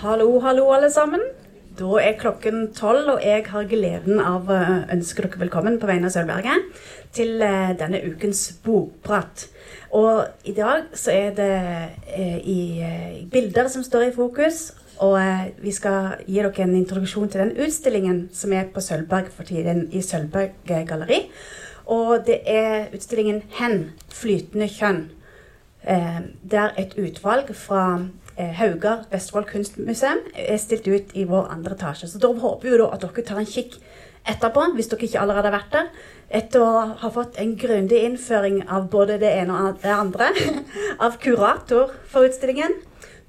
Hallo, hallo, alle sammen. Da er klokken tolv, og jeg har gleden av å ønske dere velkommen på vegne av Sølvberget til eh, denne ukens bokprat. Og i dag så er det eh, i, eh, bilder som står i fokus, og vi skal gi dere en introduksjon til den utstillingen som er på Sølvberg for tiden, i Sølvberg galleri. Og det er utstillingen 'Hen flytende kjønn'. Det der et utvalg fra Haugar Vestfold kunstmuseum er stilt ut i vår andre etasje. Så da håper vi at dere tar en kikk etterpå, hvis dere ikke allerede har vært der. Etter å ha fått en grundig innføring av både det ene og det andre av kurator for utstillingen,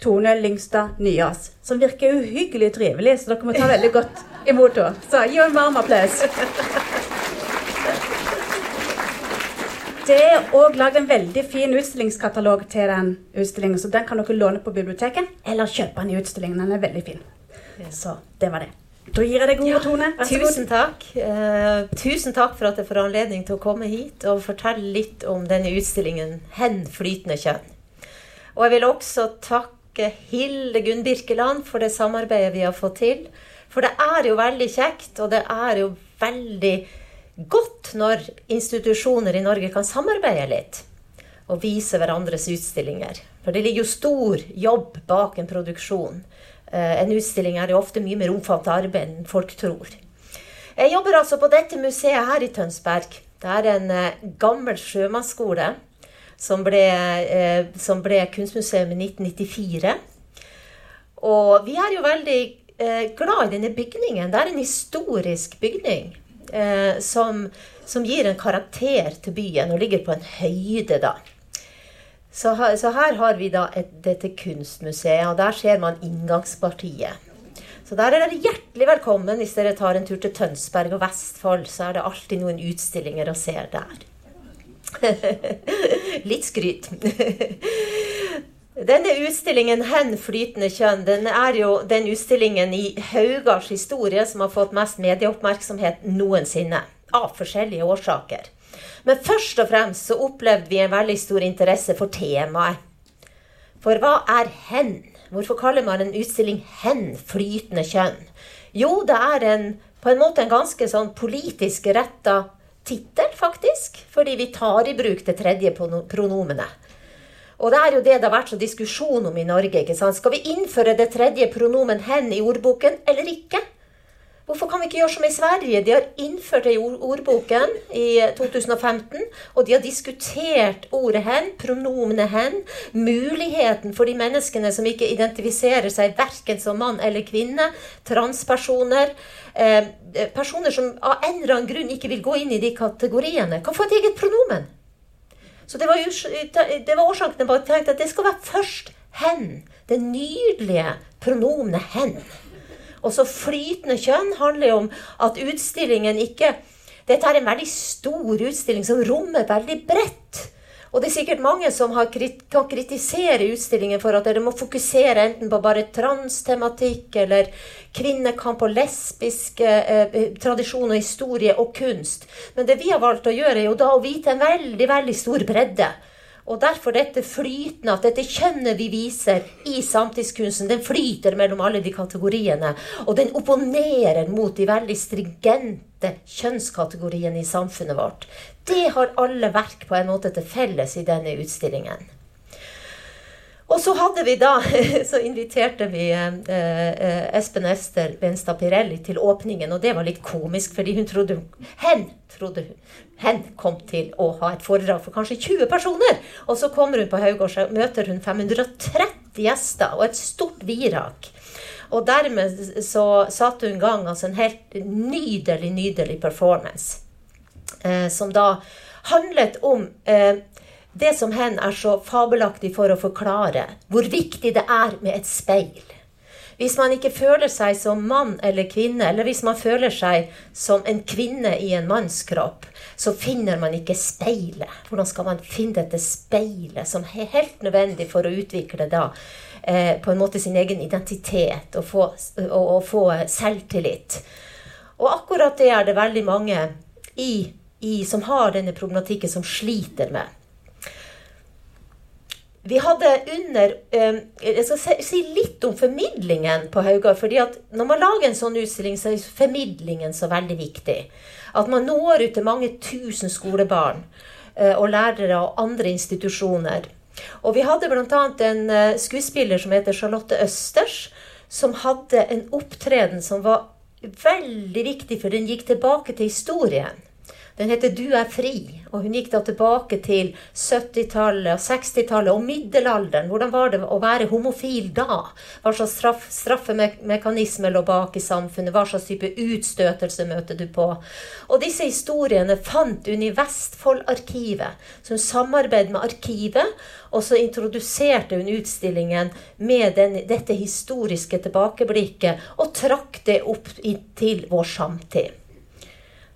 Tone Lyngstad Nyås, som virker uhyggelig trivelig, så dere må ta veldig godt imot henne. Så gi henne en varm applaus. Det er òg lagd en veldig fin utstillingskatalog til den utstillingen, så den kan dere låne på biblioteket eller kjøpe den i utstillingen. Den er veldig fin. Så det var det. Da gir jeg deg ordet, ja, Tone. tusen takk. Uh, tusen takk for at jeg får anledning til å komme hit og fortelle litt om denne utstillingen 'Hen flytende kjønn'. Og jeg vil også takke Hilde Gunn Birkeland for det samarbeidet vi har fått til. For det er jo veldig kjekt, og det er jo veldig godt når institusjoner i Norge kan samarbeide litt og vise hverandres utstillinger. For det ligger jo stor jobb bak en produksjon. Eh, en utstilling er jo ofte mye mer omfattende arbeid enn folk tror. Jeg jobber altså på dette museet her i Tønsberg. Det er en eh, gammel sjømannsskole som ble, eh, som ble kunstmuseum i 1994. Og vi er jo veldig glad i denne bygningen. Det er en historisk bygning eh, som, som, gir en karakter til byen, og ligger på en høyde, da. Så, så her har vi da et, dette kunstmuseet, og der ser man inngangspartiet. Så der er dere hjertelig velkommen hvis dere tar en tur til Tønsberg og Vestfold. Så er det alltid noen utstillinger å se der. Litt skryt. Denne utstillingen 'Hen flytende kjønn' den er jo den utstillingen i Haugars historie som har fått mest medieoppmerksomhet noensinne. Av forskjellige årsaker. Men først og fremst så opplevde vi en veldig stor interesse for temaet. For hva er hen? Hvorfor kaller man en utstilling 'Hen flytende kjønn'? Jo, det er en, på en måte en ganske sånn politisk retta tittel, faktisk. Fordi vi tar i bruk det tredje pronomenet. Og det er jo det det har vært så diskusjon om i Norge. ikke sant? Skal vi innføre det tredje pronomen 'hen' i ordboken eller ikke? Hvorfor kan vi ikke gjøre som i Sverige? De har innført det i ordboken i 2015. Og de har diskutert ordet 'hen', pronomenet 'hen', muligheten for de menneskene som ikke identifiserer seg verken som mann eller kvinne, transpersoner, eh, personer som av en eller annen grunn ikke vil gå inn i de kategoriene, kan få et eget pronomen. Så det var, det var årsaken til at jeg tenkte at det skal være først hen. Det nydelige pronomenet hen. Og så flytende kjønn handler jo om at utstillingen ikke Dette er en veldig stor utstilling som rommer veldig bredt. Og det er sikkert mange som krit kan kritisere utstillingen for at dere må fokusere enten på bare transtematikk eller kvinnekamp og lesbiske eh, eh, tradisjon og historie og kunst. Men det vi har valgt å gjøre, er jo da å vite en veldig, veldig stor bredde. Og derfor dette flytende, at dette kjønnet vi viser i samtidskunsten, den flyter mellom alle de kategoriene. Og den opponerer mot de veldig stringente kjønnskategoriene i samfunnet vårt. Det har alle verk på en måte til felles i denne utstillingen. Og så hadde vi da, så inviterte vi eh, eh, Espen Ester Benstad Pirelli til åpningen. Og det var litt komisk, fordi hun trodde Hen trodde hun, hen kom til å ha et foredrag for kanskje 20 personer. Og så kommer hun på Haugård, så møter hun 530 gjester og et stort virak. Og dermed så satte hun i gang altså en helt nydelig, nydelig performance. Eh, som da handlet om eh, det som hen er så fabelaktig for å forklare hvor viktig det er med et speil. Hvis man ikke føler seg som mann eller kvinne, eller hvis man føler seg som en kvinne i en mannskropp, så finner man ikke speilet. Hvordan skal man finne dette speilet som er helt nødvendig for å utvikle da eh, på en måte sin egen identitet og få, og, og få selvtillit? Og akkurat det er det veldig mange i, i, som har denne problematikken, som sliter med. Vi hadde under eh, Jeg skal si litt om formidlingen på Haugar. fordi at når man lager en sånn utstilling, så er formidlingen så veldig viktig. At man når ut til mange tusen skolebarn eh, og lærere og andre institusjoner. Og vi hadde bl.a. en eh, skuespiller som heter Charlotte Østers, som hadde en opptreden som var veldig viktig, for den gikk tilbake til historien. Den heter 'Du er fri', og hun gikk da tilbake til 70-tallet, 60-tallet og middelalderen. Hvordan var det å være homofil da? Hva slags straff, straffemekanisme lå bak i samfunnet? Hva slags type utstøtelse møter du på? Og disse historiene fant hun i Vestfoldarkivet. Så hun samarbeidet med arkivet, og så introduserte hun utstillingen med den, dette historiske tilbakeblikket, og trakk det opp til vår samtid.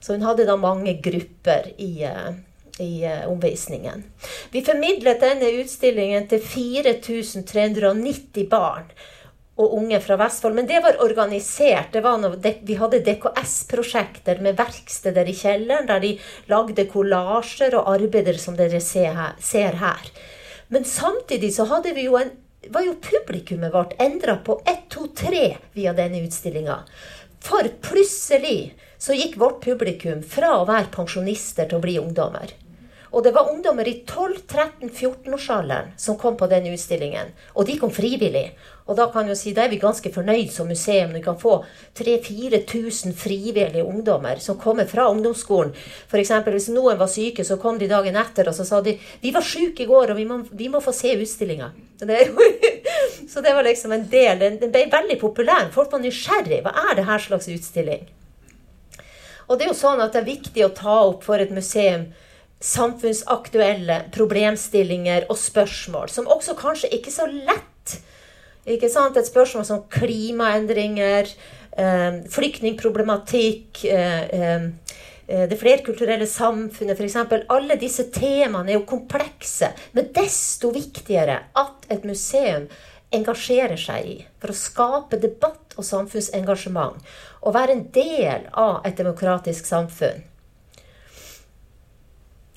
Så hun hadde da mange grupper i, eh, i uh, omvisningen. Vi formidlet denne utstillingen til 4390 barn og unge fra Vestfold. Men det var organisert. Det var noe, vi hadde DKS-prosjekter med verksteder i kjelleren, der de lagde kollasjer og arbeider som dere ser her. Men samtidig så hadde vi jo en var jo publikummet vårt endra på 1, 2, 3 via denne utstillinga. For plutselig så gikk vårt publikum fra å være pensjonister til å bli ungdommer. Og det var ungdommer i 12-13-14-årsalderen som kom på den utstillingen. Og de kom frivillig. Og da kan jo si, da er vi ganske fornøyd som museum når vi kan få 3000-4000 frivillige ungdommer som kommer fra ungdomsskolen. F.eks. hvis noen var syke, så kom de dagen etter og så sa de vi var syke i går, og vi må, vi må få se utstillinga. Så det var liksom en del. Den ble veldig populær. Folk var nysgjerrig. Hva er det her slags utstilling? Og det er jo sånn at det er viktig å ta opp for et museum samfunnsaktuelle problemstillinger og spørsmål, som også kanskje ikke er så lett. Ikke sant? Et spørsmål som klimaendringer, eh, flyktningproblematikk, eh, eh, eh det flerkulturelle samfunnet f.eks. Alle disse temaene er jo komplekse. Men desto viktigere at et museum engasjerer seg i for å skape debatt og samfunnsengasjement. Og være en del av et demokratisk samfunn.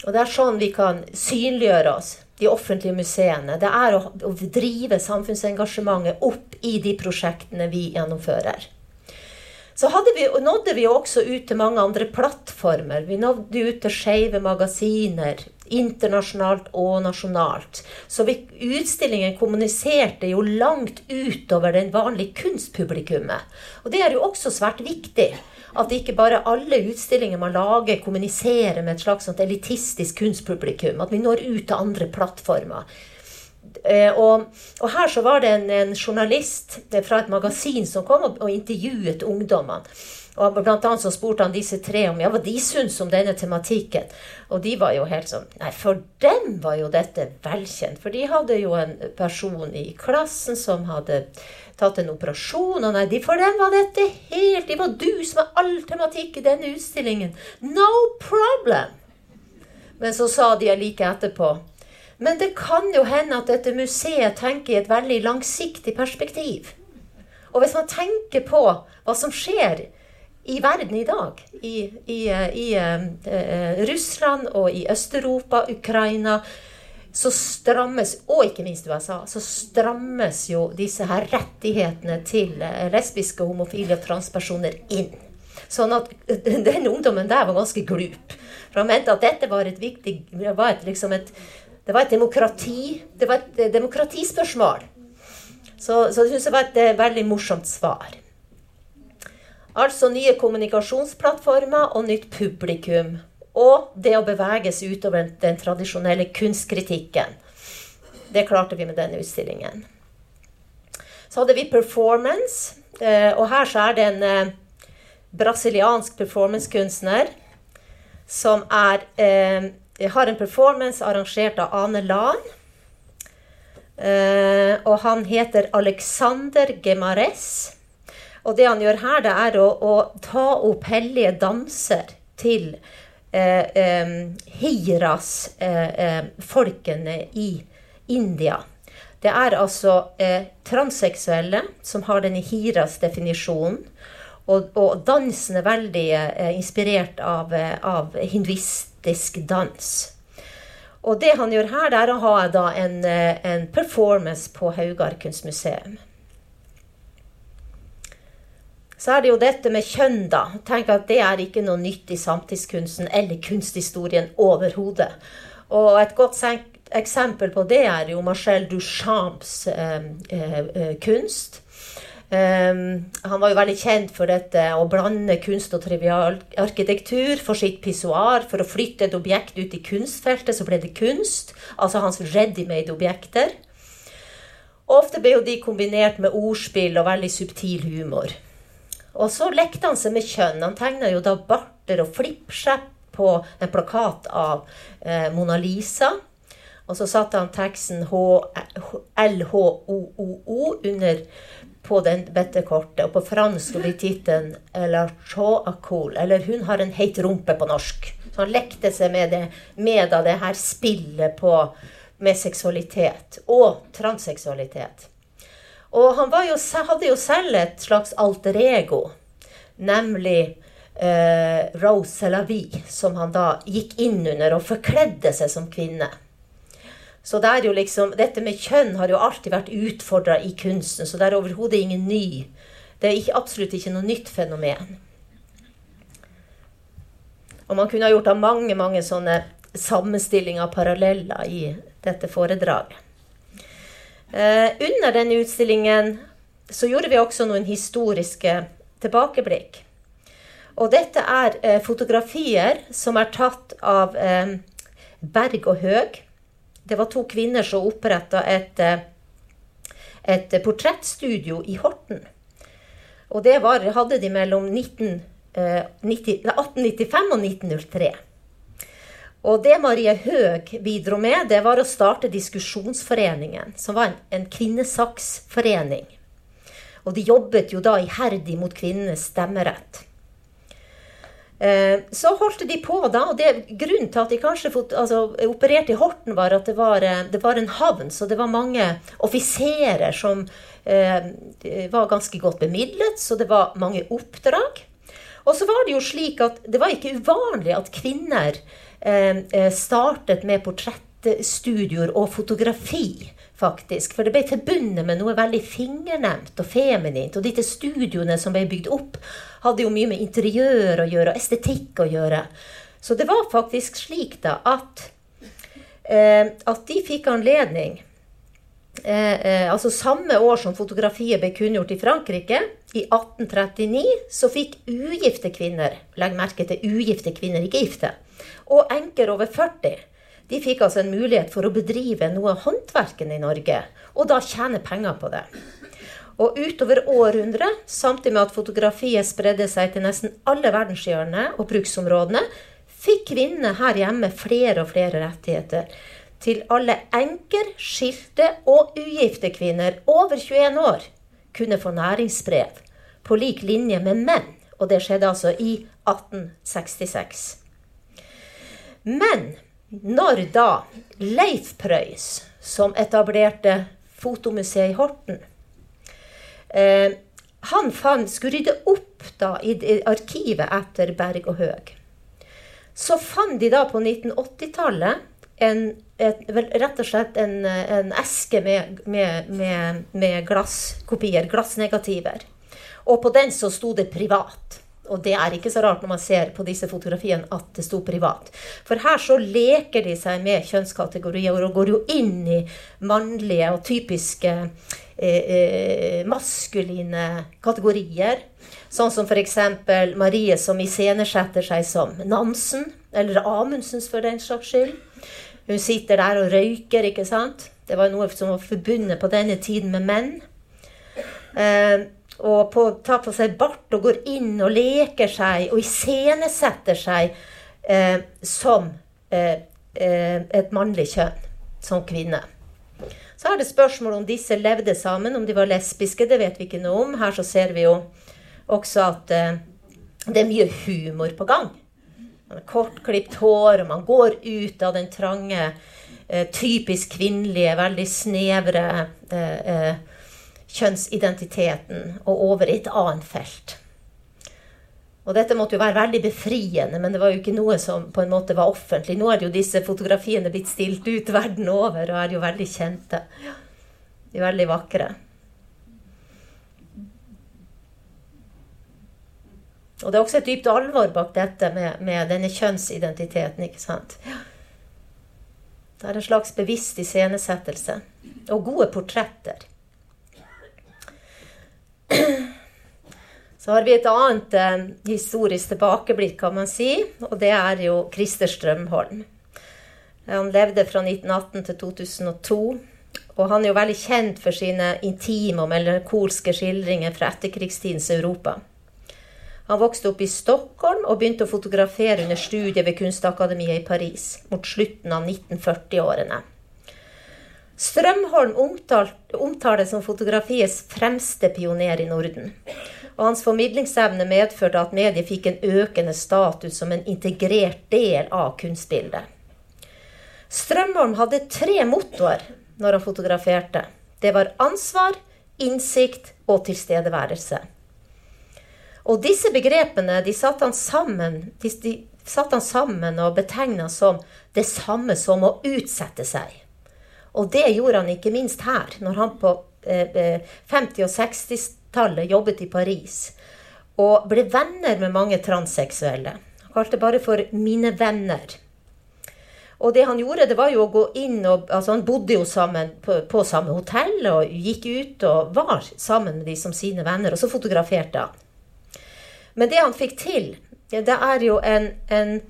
Og det er sånn vi kan synliggjøre oss, de offentlige museene. Det er å, å drive samfunnsengasjementet opp i de prosjektene vi gjennomfører. Så vi, nådde vi også ut til mange andre plattformer. Vi nådde ut til skeive magasiner, internasjonalt og nasjonalt. Så vi, utstillingen kommuniserte jo langt utover den vanlige kunstpublikummet. Og det er jo også svært viktig. At ikke bare alle utstillinger man lager, kommuniserer med et slags elitistisk kunstpublikum. At vi når ut til andre plattformer. Eh, og, og, her så var det en, en, journalist fra et magasin som kom og, og intervjuet ungdommene. Og blant annet så spurte han disse tre om ja, hva de syntes om denne tematikken. Og de var jo helt sånn Nei, for dem var jo dette velkjent. For de hadde jo en person i klassen som hadde tatt en operasjon. Og nei, de, for dem var dette helt Det var du som er all tematikk i denne utstillingen. No problem! Men så sa de like etterpå Men det kan jo hende at dette museet tenker i et veldig langsiktig perspektiv. Og hvis man tenker på hva som skjer i verden i dag. I, i, i uh, Russland og i Øst-Europa, Ukraina. Så strammes, og ikke minst USA, så strammes jo disse her rettighetene til lesbiske, homofile og transpersoner inn. Sånn at den ungdommen der var ganske glup. For han mente at dette var et viktig var et, liksom et, Det var et demokrati, det var et demokratispørsmål. Så, så det syns jeg var et veldig morsomt svar. Altså nye kommunikasjonsplattformer og nytt publikum. Og det å beveges utover den tradisjonelle kunstkritikken. Det klarte vi med denne utstillingen. Så hadde vi performance. Eh, og her så er det en eh, brasiliansk performancekunstner som er, eh, har en performance arrangert av Ane Lahn. og han heter Alexander Gemares. Og det han gjør her, det er å, å ta opp hellige danser til eh, eh, Hiras-folkene eh, folkene i India. Det er altså eh, transseksuelle som har denne Hiras-definisjonen. Og, og, dansen er veldig eh, inspirert av, av hinduistisk dans. Og det han gjør her, det er å ha da en, eh, en performance på Haugar kunstmuseum. Så er det jo dette med kjønn, da. Tenk at Det er ikke noe nytt i samtidskunsten eller kunsthistorien overhodet. Og et godt eksempel på det er jo Marcel Duchamps eh, eh, eh kunst. Um, han var jo veldig kjent for dette å blande kunst og trivial arkitektur for sitt pissoar. For å flytte et objekt ut i kunstfeltet, så ble det kunst. Altså hans ready-made-objekter. Ofte ble jo de kombinert med ordspill og veldig subtil humor. Og så lekte han seg med kjønn. Han tegna jo da barter og flippskjepp på en plakat av eh, Mona Lisa. Og så satte han teksten LHOOO under på den bettekortet. Og på fransk blir tittelen 'La Choacol', eller 'Hun har en heit rumpe' på norsk. Så han lekte seg med det, med det her spillet på, med seksualitet. Og transseksualitet. Og han jo, hadde jo selv et slags alter ego, nemlig eh, Rose Selavi, som han da gikk inn under og forkledde seg som kvinne. Så det er jo liksom, dette med kjønn har jo alltid vært utfordra i kunsten, så det er overhodet ingen ny. Det er ikke, absolutt ikke noe nytt fenomen. Og man kunne ha gjort av mange mange sånne sammenstillinger og paralleller i dette foredraget. Eh, under denne utstillingen så gjorde vi også noen historiske tilbakeblikk. Og dette er eh, fotografier som er tatt av eh, Berg og Høg det var to kvinner som oppretta et, et portrettstudio i Horten. Og det var, hadde de mellom 19, eh, 90, 1895 og 1903. Og det Marie Høeg bidro med, det var å starte Diskusjonsforeningen, som var en, en kvinnesaksforening. Og de jobbet jo da iherdig mot kvinnenes stemmerett. Eh, så holdt de på da, og det, grunnen til at de kanskje fot, altså, opererte i Horten, var at det var, eh, det var, en havn, så det var mange offiserer som eh, var ganske godt bemidlet, så det var mange oppdrag. Og så var det jo slik at det var ikke uvanlig at kvinner startet med portrettstudier og fotografi faktisk. For det ble forbundet med noe veldig fingernemt og feminint. Og disse studioene som ble bygd opp, hadde jo mye med interiør å gjøre, og estetikk å gjøre. Så det var faktisk slik da at, eh, at de fikk anledning eh, eh, altså Samme år som fotografiet ble kunngjort i Frankrike, i 1839, så fikk ugifte kvinner Legg merke til ugifte kvinner, ikke gifte. Og enker over 40 de fikk altså en mulighet for å bedrive noe av håndverken i Norge, og da tjene penger på det. Og utover århundret, samtidig med at fotografiet spredde seg til nesten alle verdenshjørnene og bruksområdene, fikk kvinnene her hjemme flere og flere rettigheter. Til alle enker, skilte og ugifte kvinner over 21 år kunne få næringsbrev på lik linje med menn. Og det skjedde altså i 1866. Men når da Leif Prøys, som etablerte Fotomuseet i Horten eh, Han fant, skulle rydde opp da i arkivet etter Berg og Høeg. Så fant de da på 1980-tallet rett og slett en, en eske med, med, med, med glasskopier, glassnegativer. Og på den så sto det 'privat'. Og det er ikke så rart når man ser på disse fotografiene at det sto privat. For her så leker de seg med kjønnskategorier og går jo inn i mannlige og typiske eh, eh, maskuline kategorier. Sånn som f.eks. Marie som iscenesetter seg som Nansen, eller Amundsens for den slags skyld. Hun sitter der og røyker, ikke sant? Det var noe som var forbundet på denne tiden med menn. Eh, og på, tar på seg bart og går inn og leker seg og iscenesetter seg eh, som eh, eh, et mannlig kjønn, som kvinne. Så er det spørsmål om disse levde sammen, om de var lesbiske. Det vet vi ikke noe om. Her så ser vi jo også at eh, det er mye humor på gang. Man har Kortklipt hår, og man går ut av den trange, eh, typisk kvinnelige, veldig snevre eh, eh kjønnsidentiteten og over i et annet felt. Og dette måtte jo være veldig befriende, men det var jo ikke noe som på en måte var offentlig. Nå er jo disse fotografiene blitt stilt ut verden over og er jo veldig kjente. De er veldig vakre. Og det er også et dypt alvor bak dette med, med denne kjønnsidentiteten, ikke sant. Det er en slags bevisst iscenesettelse. Og gode portretter. Så har vi et annet eh, historisk tilbakeblikk, kan man si, og det er jo Christer Strømholm. Han levde fra 1918 til 2002. Og han er jo veldig kjent for sine intime og melankolske skildringer fra etterkrigstidens Europa. Han vokste opp i Stockholm og begynte å fotografere under studiet ved Kunstakademiet i Paris mot slutten av 1940-årene. Strømholm omtales som fotografiets fremste pioner i Norden. Og hans formidlingsevne medførte at mediet fikk en økende status som en integrert del av kunstbildet. Strømholm hadde tre mottoer når han fotograferte. Det var ansvar, innsikt og tilstedeværelse. Og disse begrepene de satte han sammen, de, de satt han sammen og betegna som det samme som å utsette seg. Og det gjorde han ikke minst her, når han på eh, 50- og 60-tallet jobbet i Paris og ble venner med mange transseksuelle. Han kalte bare for 'mine venner'. Og det han gjorde, det var jo å gå inn og Altså, han bodde jo sammen på, på samme hotell og gikk ut og var sammen med de som sine venner, og så fotograferte han. Men det han fikk til, det er jo en, en,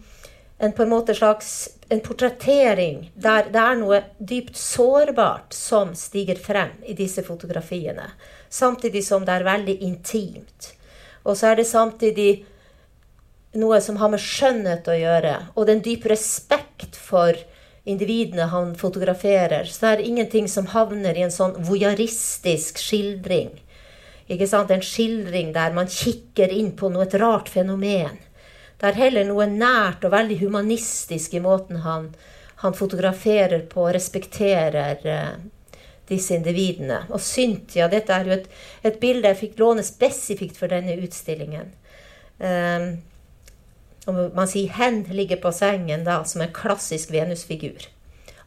en på en måte slags en portrettering der det er noe dypt sårbart som stiger frem i disse fotografiene. Samtidig som det er veldig intimt. Og så er det samtidig noe som har med skjønnhet å gjøre, og den dype respekt for individene han fotograferer. Så det er ingenting som havner i en sånn voyeuristisk skildring ikke sant? En skildring der man kikker inn på noe et rart fenomen. Det er heller noe nært og veldig humanistisk i måten han, han fotograferer på og respekterer eh, disse individene. Og Cynthia, dette er jo et, et, bilde jeg fikk låne spesifikt for denne utstillingen. Eh, man sier 'hen ligger på sengen' da, som en klassisk Venus-figur.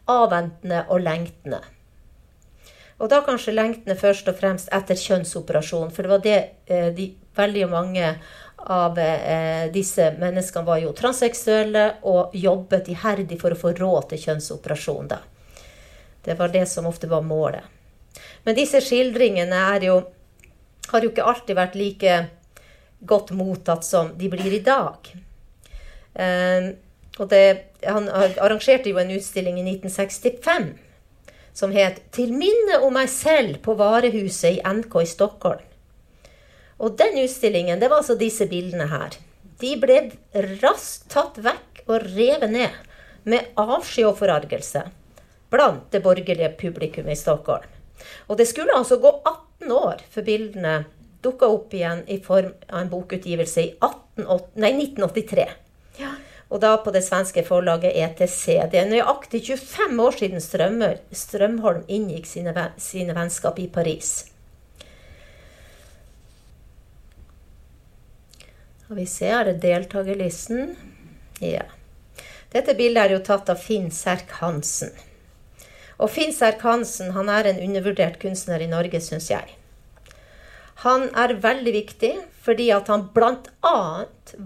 Avventende og lengtende. Og da kanskje lengtende først og fremst etter kjønnsoperasjon. For det var det eh, de, veldig mange av eh, disse menneskene var jo transseksuelle og jobbet iherdig for å få råd til kjønnsoperasjon. da. Det var det som ofte var målet. Men disse skildringene jo, har jo ikke alltid vært like godt mottatt som de blir i dag. Eh, det, han arrangerte jo en utstilling i 1965 som het 'Til minne om meg selv på varehuset i NK i Stockholm'. Og den utstillingen, det var altså disse bildene her. De ble raskt tatt vekk og revet ned med avsky og forargelse blant det borgerlige publikummet i Stockholm. Og det skulle altså gå 18 år før bildene dukka opp igjen i form av en bokutgivelse i 18, nei, 1983. Ja. Og da på det svenske forlaget ETC. Det er nøyaktig 25 år siden Strømholm inngikk sine, sine vennskap i Paris. Og vi ser det deltakerlisten. Ja. Dette bildet er jo tatt av Finn Serk Hansen. Og Finn Serk Hansen han er en undervurdert kunstner i Norge, syns jeg. Han er veldig viktig fordi at han bl.a.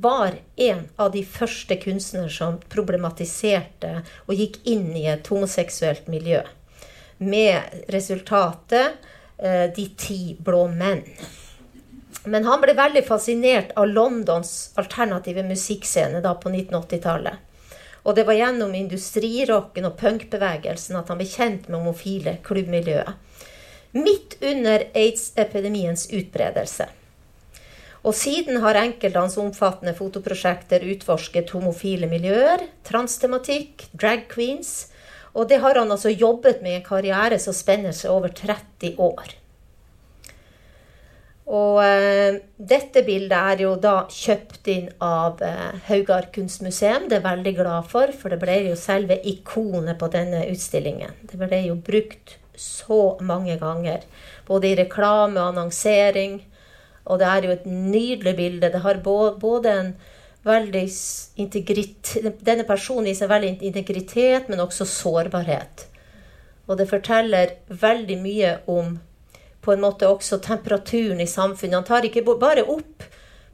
var en av de første kunstnere som problematiserte og gikk inn i et homoseksuelt miljø. Med resultatet eh, De ti blå menn. Men han ble veldig fascinert av Londons alternative musikkscene da på 1980-tallet. Og det var gjennom industrirocken og punkbevegelsen at han ble kjent med homofile klubbmiljøet midt under aids-epidemiens utbredelse. Og siden har enkelte hans omfattende fotoprosjekter utforsket homofile miljøer, transtematikk, drag queens. Og det har han altså jobbet med i en karriere som spenner seg over 30 år. Og eh, dette bildet er jo da kjøpt inn av eh, Haugar kunstmuseum. Det er jeg veldig glad for, for det ble jo selve ikonet på denne utstillingen. Det ble jo brukt så mange ganger. Både i reklame og annonsering Og det er jo et nydelig bilde. Det har både en veldig integritet Denne personen viser veldig integritet, men også sårbarhet. Og det forteller veldig mye om på en måte også temperaturen i samfunnet. Han tar ikke bare opp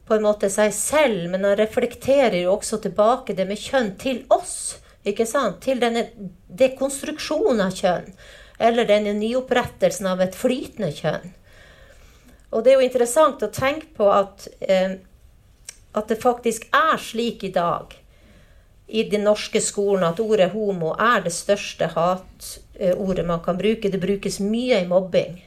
på en måte seg selv, men han reflekterer jo også tilbake det med kjønn til oss. ikke sant? Til denne dekonstruksjonen av kjønn. Eller denne nyopprettelsen av et flytende kjønn. Og det er jo interessant å tenke på at, eh, at det faktisk er slik i dag i den norske skolen at ordet homo er det største hatordet man kan bruke. Det brukes mye i mobbing.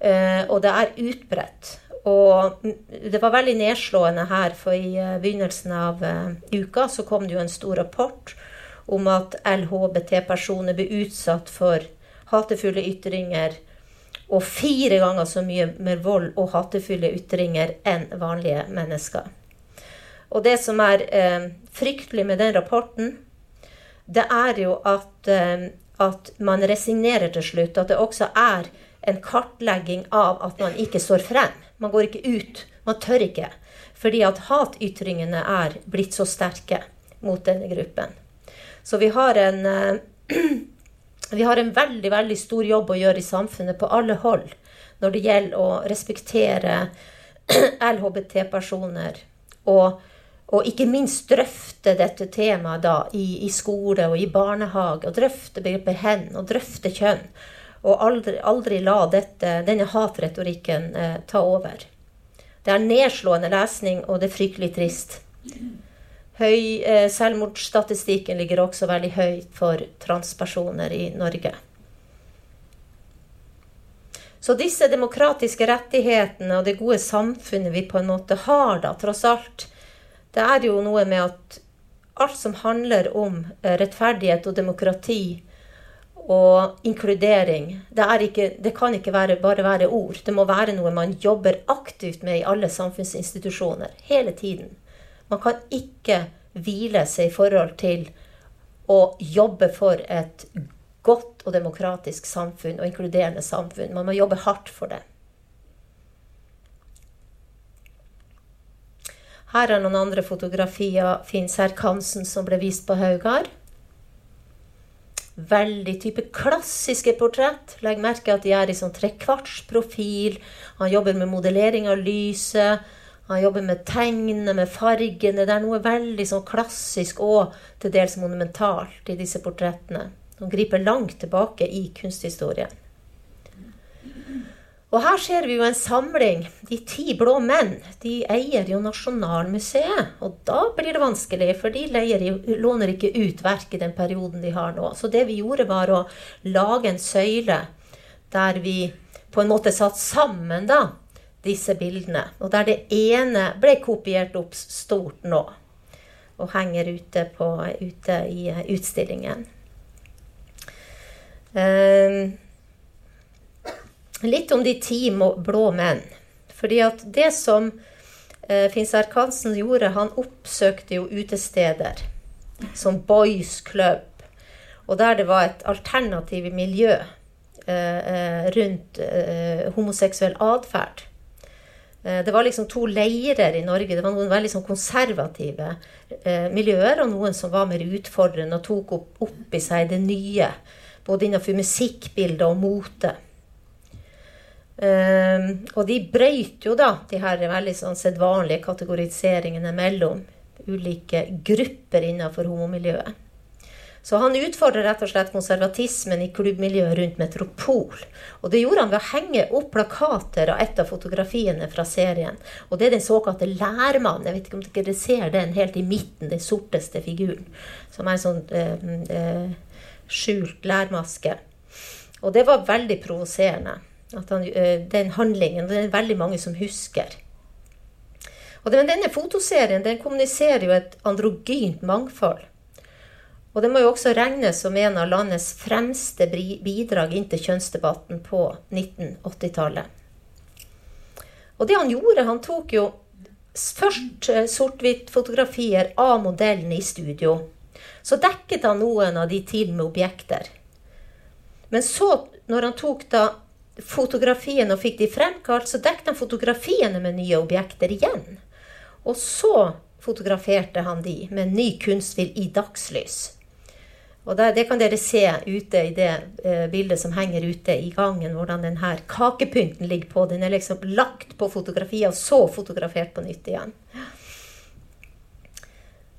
Eh, og det er utbredt. Og det var veldig nedslående her, for i eh, begynnelsen av uh, uka så kom det jo en stor rapport om at LHBT-personer blir utsatt for hatefulle ytringer og fire ganger så mye mer vold og hatefulle ytringer enn vanlige mennesker. Og det som er eh, fryktelig med den rapporten, det er jo at, eh, at man resignerer til slutt. At det også er en kartlegging av at man ikke står frem. Man går ikke ut. Man tør ikke. Fordi at hatytringene er blitt så sterke mot denne gruppen. Så vi har en, eh, vi har en veldig, veldig stor jobb å gjøre i samfunnet på alle hold når det gjelder å respektere LHBT-personer. Og, og, ikke minst drøfte dette temaet da, i, i, skole og i barnehage. Og drøfte begrepet hen, og drøfte kjønn. Og aldri, aldri la dette, denne hatretorikken eh, ta over. Det er nedslående lesning, og det er fryktelig trist. Høy, eh, selvmordsstatistikken ligger også veldig høyt for transpersoner i Norge. Så disse demokratiske rettighetene og det gode samfunnet vi på en måte har, da, tross alt, det er jo noe med at alt som handler om eh, rettferdighet og demokrati, og inkludering. Det, ikke, det, kan ikke være, bare være ord. Det må være noe man jobber aktivt med i alle samfunnsinstitusjoner. Hele tiden. Man kan ikke hvile seg i forhold til å jobbe for et godt og demokratisk samfunn og inkluderende samfunn. Man må jobbe hardt for det. Her er noen andre fotografier. Finn Serkansen som ble vist på Haugar. Veldig type klassiske portrett. Legg merke at de er i sånn trekvartsprofil. Han jobber med modellering av lyset. Han jobber med tegnene, med fargene. Det er noe veldig sånn klassisk og til dels monumentalt i disse portrettene. De griper langt tilbake i kunsthistorien. Og her ser vi jo en samling. De ti blå menn de eier jo Nasjonalmuseet. Og da blir det vanskelig, for de leier, låner ikke ut verk i den perioden de har nå. Så det vi gjorde, var å lage en søyle der vi på en måte satt sammen da, disse bildene. Og der det ene ble kopiert opp stort nå. Og henger ute, på, ute i utstillingen. Um, litt om de ti blå menn. Fordi at det som eh, Finn Serkansen gjorde, han oppsøkte jo utesteder som Boys Club, og der det var et alternativ miljø eh, eh, rundt eh, homoseksuell atferd. Eh, det var liksom to leirer i Norge. Det var noen veldig sånn konservative eh, miljøer, og noen som var mer utfordrende og tok opp, opp i seg det nye. Både innenfor musikkbildet og mote. Um, og de brøyt jo da de her veldig sånn sedvanlige kategoriseringene mellom ulike grupper innenfor homomiljøet. Så han utfordrer rett og slett konservatismen i klubbmiljøet rundt Metropol. Og det gjorde han ved å henge opp plakater av et av fotografiene fra serien. Og det er den såkalte lærmannen. Jeg vet ikke om dere ser den helt i midten, den sorteste figuren. Som er en sånn eh, eh, skjult lærmaske. Og det var veldig provoserende. Han, eh, den handlingen. Det er veldig mange som husker. Og denne fotoserien den kommuniserer jo et androgynt mangfold. Og det må jo også regnes som en av landets fremste bidrag inn til kjønnsdebatten på 1980-tallet. Og det han gjorde, han tok jo først eh, sort-hvitt-fotografier av modellen i studio. Så dekket han noen av de til med objekter. Men så, når han tok da fotografiene og fikk de fremkalt, så dekket han fotografiene med nye objekter igjen. Og så fotograferte han de med ny kunstfilm i dagslys. Og der, Det kan dere se ute i det eh, bildet som henger ute i gangen, hvordan denne kakepynten ligger på. Den er liksom lagt på fotografiet og så fotografert på nytt igjen.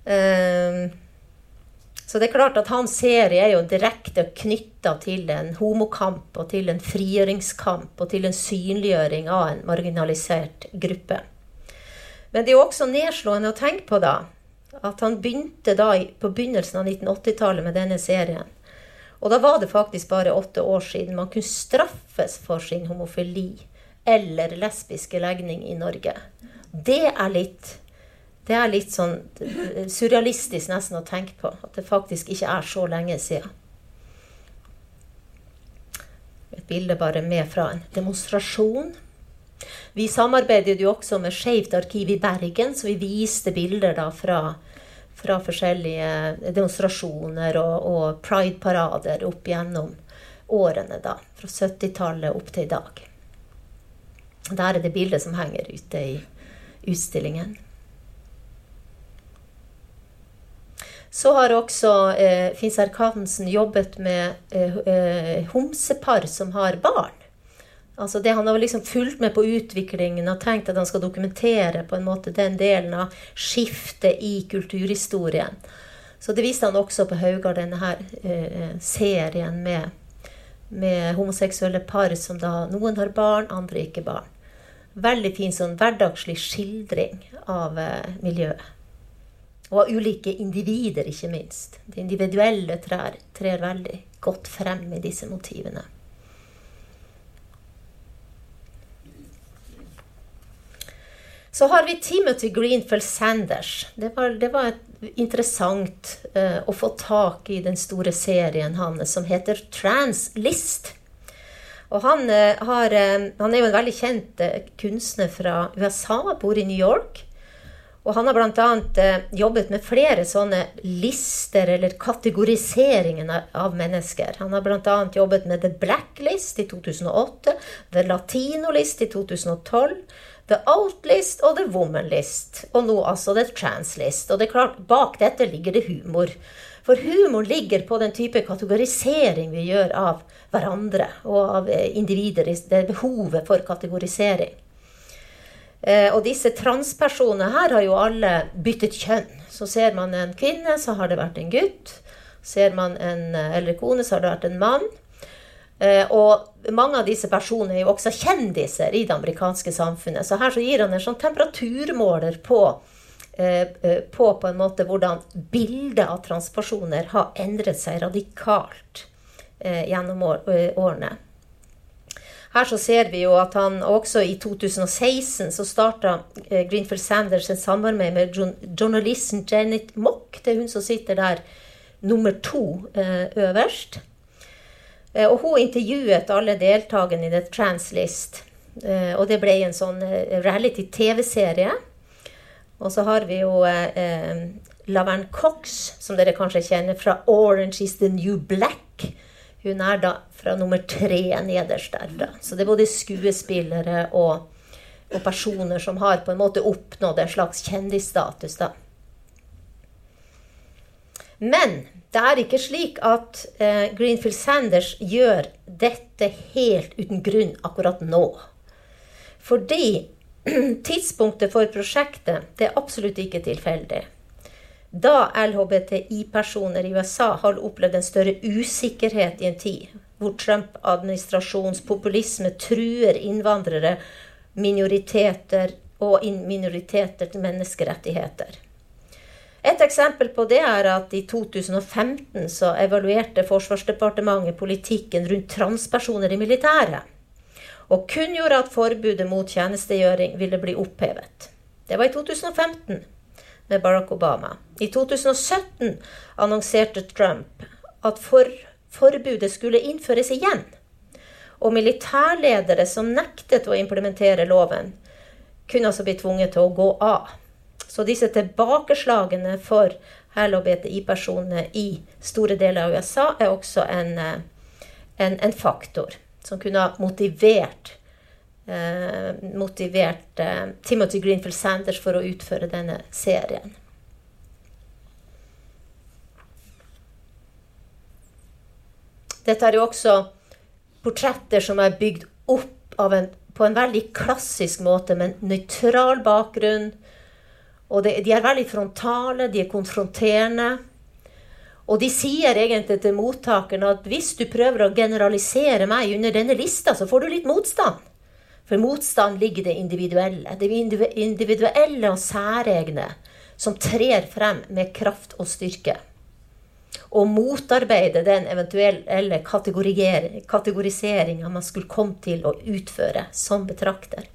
Eh, så det er klart at hans serie er jo direkte knytta til en homokamp og til en frigjøringskamp og til en synliggjøring av en marginalisert gruppe. Men det er jo også nedslående å tenke på da, at han begynte da på begynnelsen av 1980-tallet med denne serien. Og da var det faktisk bare åtte år siden man kunne straffes for sin homofili eller lesbiske legning i Norge. Det er litt det er litt sånn eh, surrealistisk nesten å tenke på. At det faktisk ikke er så lenge siden. Et bilde bare med fra en demonstrasjon. Vi samarbeidet jo også med Skeivt arkiv i Bergen, så vi viste bilder da fra fra forskjellige demonstrasjoner og, og pride-parader opp gjennom årene, da. Fra 70-tallet opp til i dag. Der er det bildet som henger ute i utstillingen. Så har også eh, Finn Serkansen jobbet med eh, eh, homsepar som har barn. Altså det, han har liksom fulgt med på utviklingen og tenkt at han skal dokumentere på en måte den delen av skiftet i kulturhistorien. Så det viste han også på Haugar, denne her eh, serien med, med, homoseksuelle par som da Noen har barn, andre ikke barn. Veldig fin sånn hverdagslig skildring av eh, miljøet. Og av ulike individer, ikke minst. Det individuelle trær trer veldig godt frem i disse motivene. Så har vi Timothy Greenfield Sanders. Det var, det var interessant uh, å få tak i den store serien hans som heter Translist. Og han, uh, har, uh, han, er jo en veldig kjent kunstner fra USA, bor i New York. Og han har bl.a. Uh, jobbet med flere sånne lister, eller kategoriseringen av mennesker. Han har bl.a. jobbet med The Blacklist i 2008, The Latino List i 2012. The Outlist og The Woman List. Og nå altså The Trans List. Og det er klart, bak dette ligger det humor. For humor ligger på den type kategorisering vi gjør av hverandre og av eh, individer. Det er behovet for kategorisering. Eh, og disse transpersonene her har jo alle byttet kjønn. Så ser man en kvinne, så har det vært en gutt. Ser man en eh, eldre kone, så har det vært en mann. Eh, og mange av disse personene er jo også kjendiser i det amerikanske samfunnet. Så her så gir han en sånn temperaturmåler på, på, på en måte hvordan bildet av transpersoner har endret seg radikalt gjennom årene. Her så ser vi jo at han også i 2016 så starta Greenfield Sanders en samarbeid med journalisten Janet Mock. Det er hun som sitter der nummer to øverst. Eh, og hun intervjuet alle deltakerne i The Translist. Eh, og det ble en sånn eh, reality-TV-serie. Og så har vi jo eh, Laverne Cox, som dere kanskje kjenner fra Orange is the New Black. Hun er da fra nummer tre nederst der. Så det er både skuespillere og, og, personer som har på en måte oppnådd en slags kjendisstatus. da. Men det er ikke slik at eh, Greenfield Sanders gjør dette helt uten grunn akkurat nå. Fordi tidspunktet for prosjektet det er absolutt ikke tilfeldig. Da LHBTI-personer i USA har opplevd en større usikkerhet i en tid hvor Trump-administrasjonens populisme truer innvandrere, minoriteter og minoriteter til menneskerettigheter. Et eksempel på det er at i 2015 så evaluerte Forsvarsdepartementet politikken rundt transpersoner i militæret, og kunngjorde at forbudet mot tjenestegjøring ville bli opphevet. Det var i 2015 med Barack Obama. I 2017 annonserte Trump at for, forbudet skulle innføres igjen. Og militærledere som nektet å implementere loven, kunne altså bli tvunget til å gå av. Så disse tilbakeslagene for LHBTI-personer i store deler av USA er også en, eh, en, en faktor. som kunne ha motivert, eh, motivert eh, Timothy Greenfield Sanders for å utføre denne serien. Dette er jo også portretter som er bygd opp en, på en veldig klassisk måte, med en nøytral bakgrunn. Og det, de er veldig frontale, de er konfronterende. Og de sier egentlig til mottakeren at hvis du prøver å generalisere meg under denne lista, så får du litt motstand. For motstand ligger det individuelle. Det individuelle og særegne som trer frem med kraft og styrke. Og motarbeide den eventuelle kategoriseringa man skulle komme til å utføre som betrakter.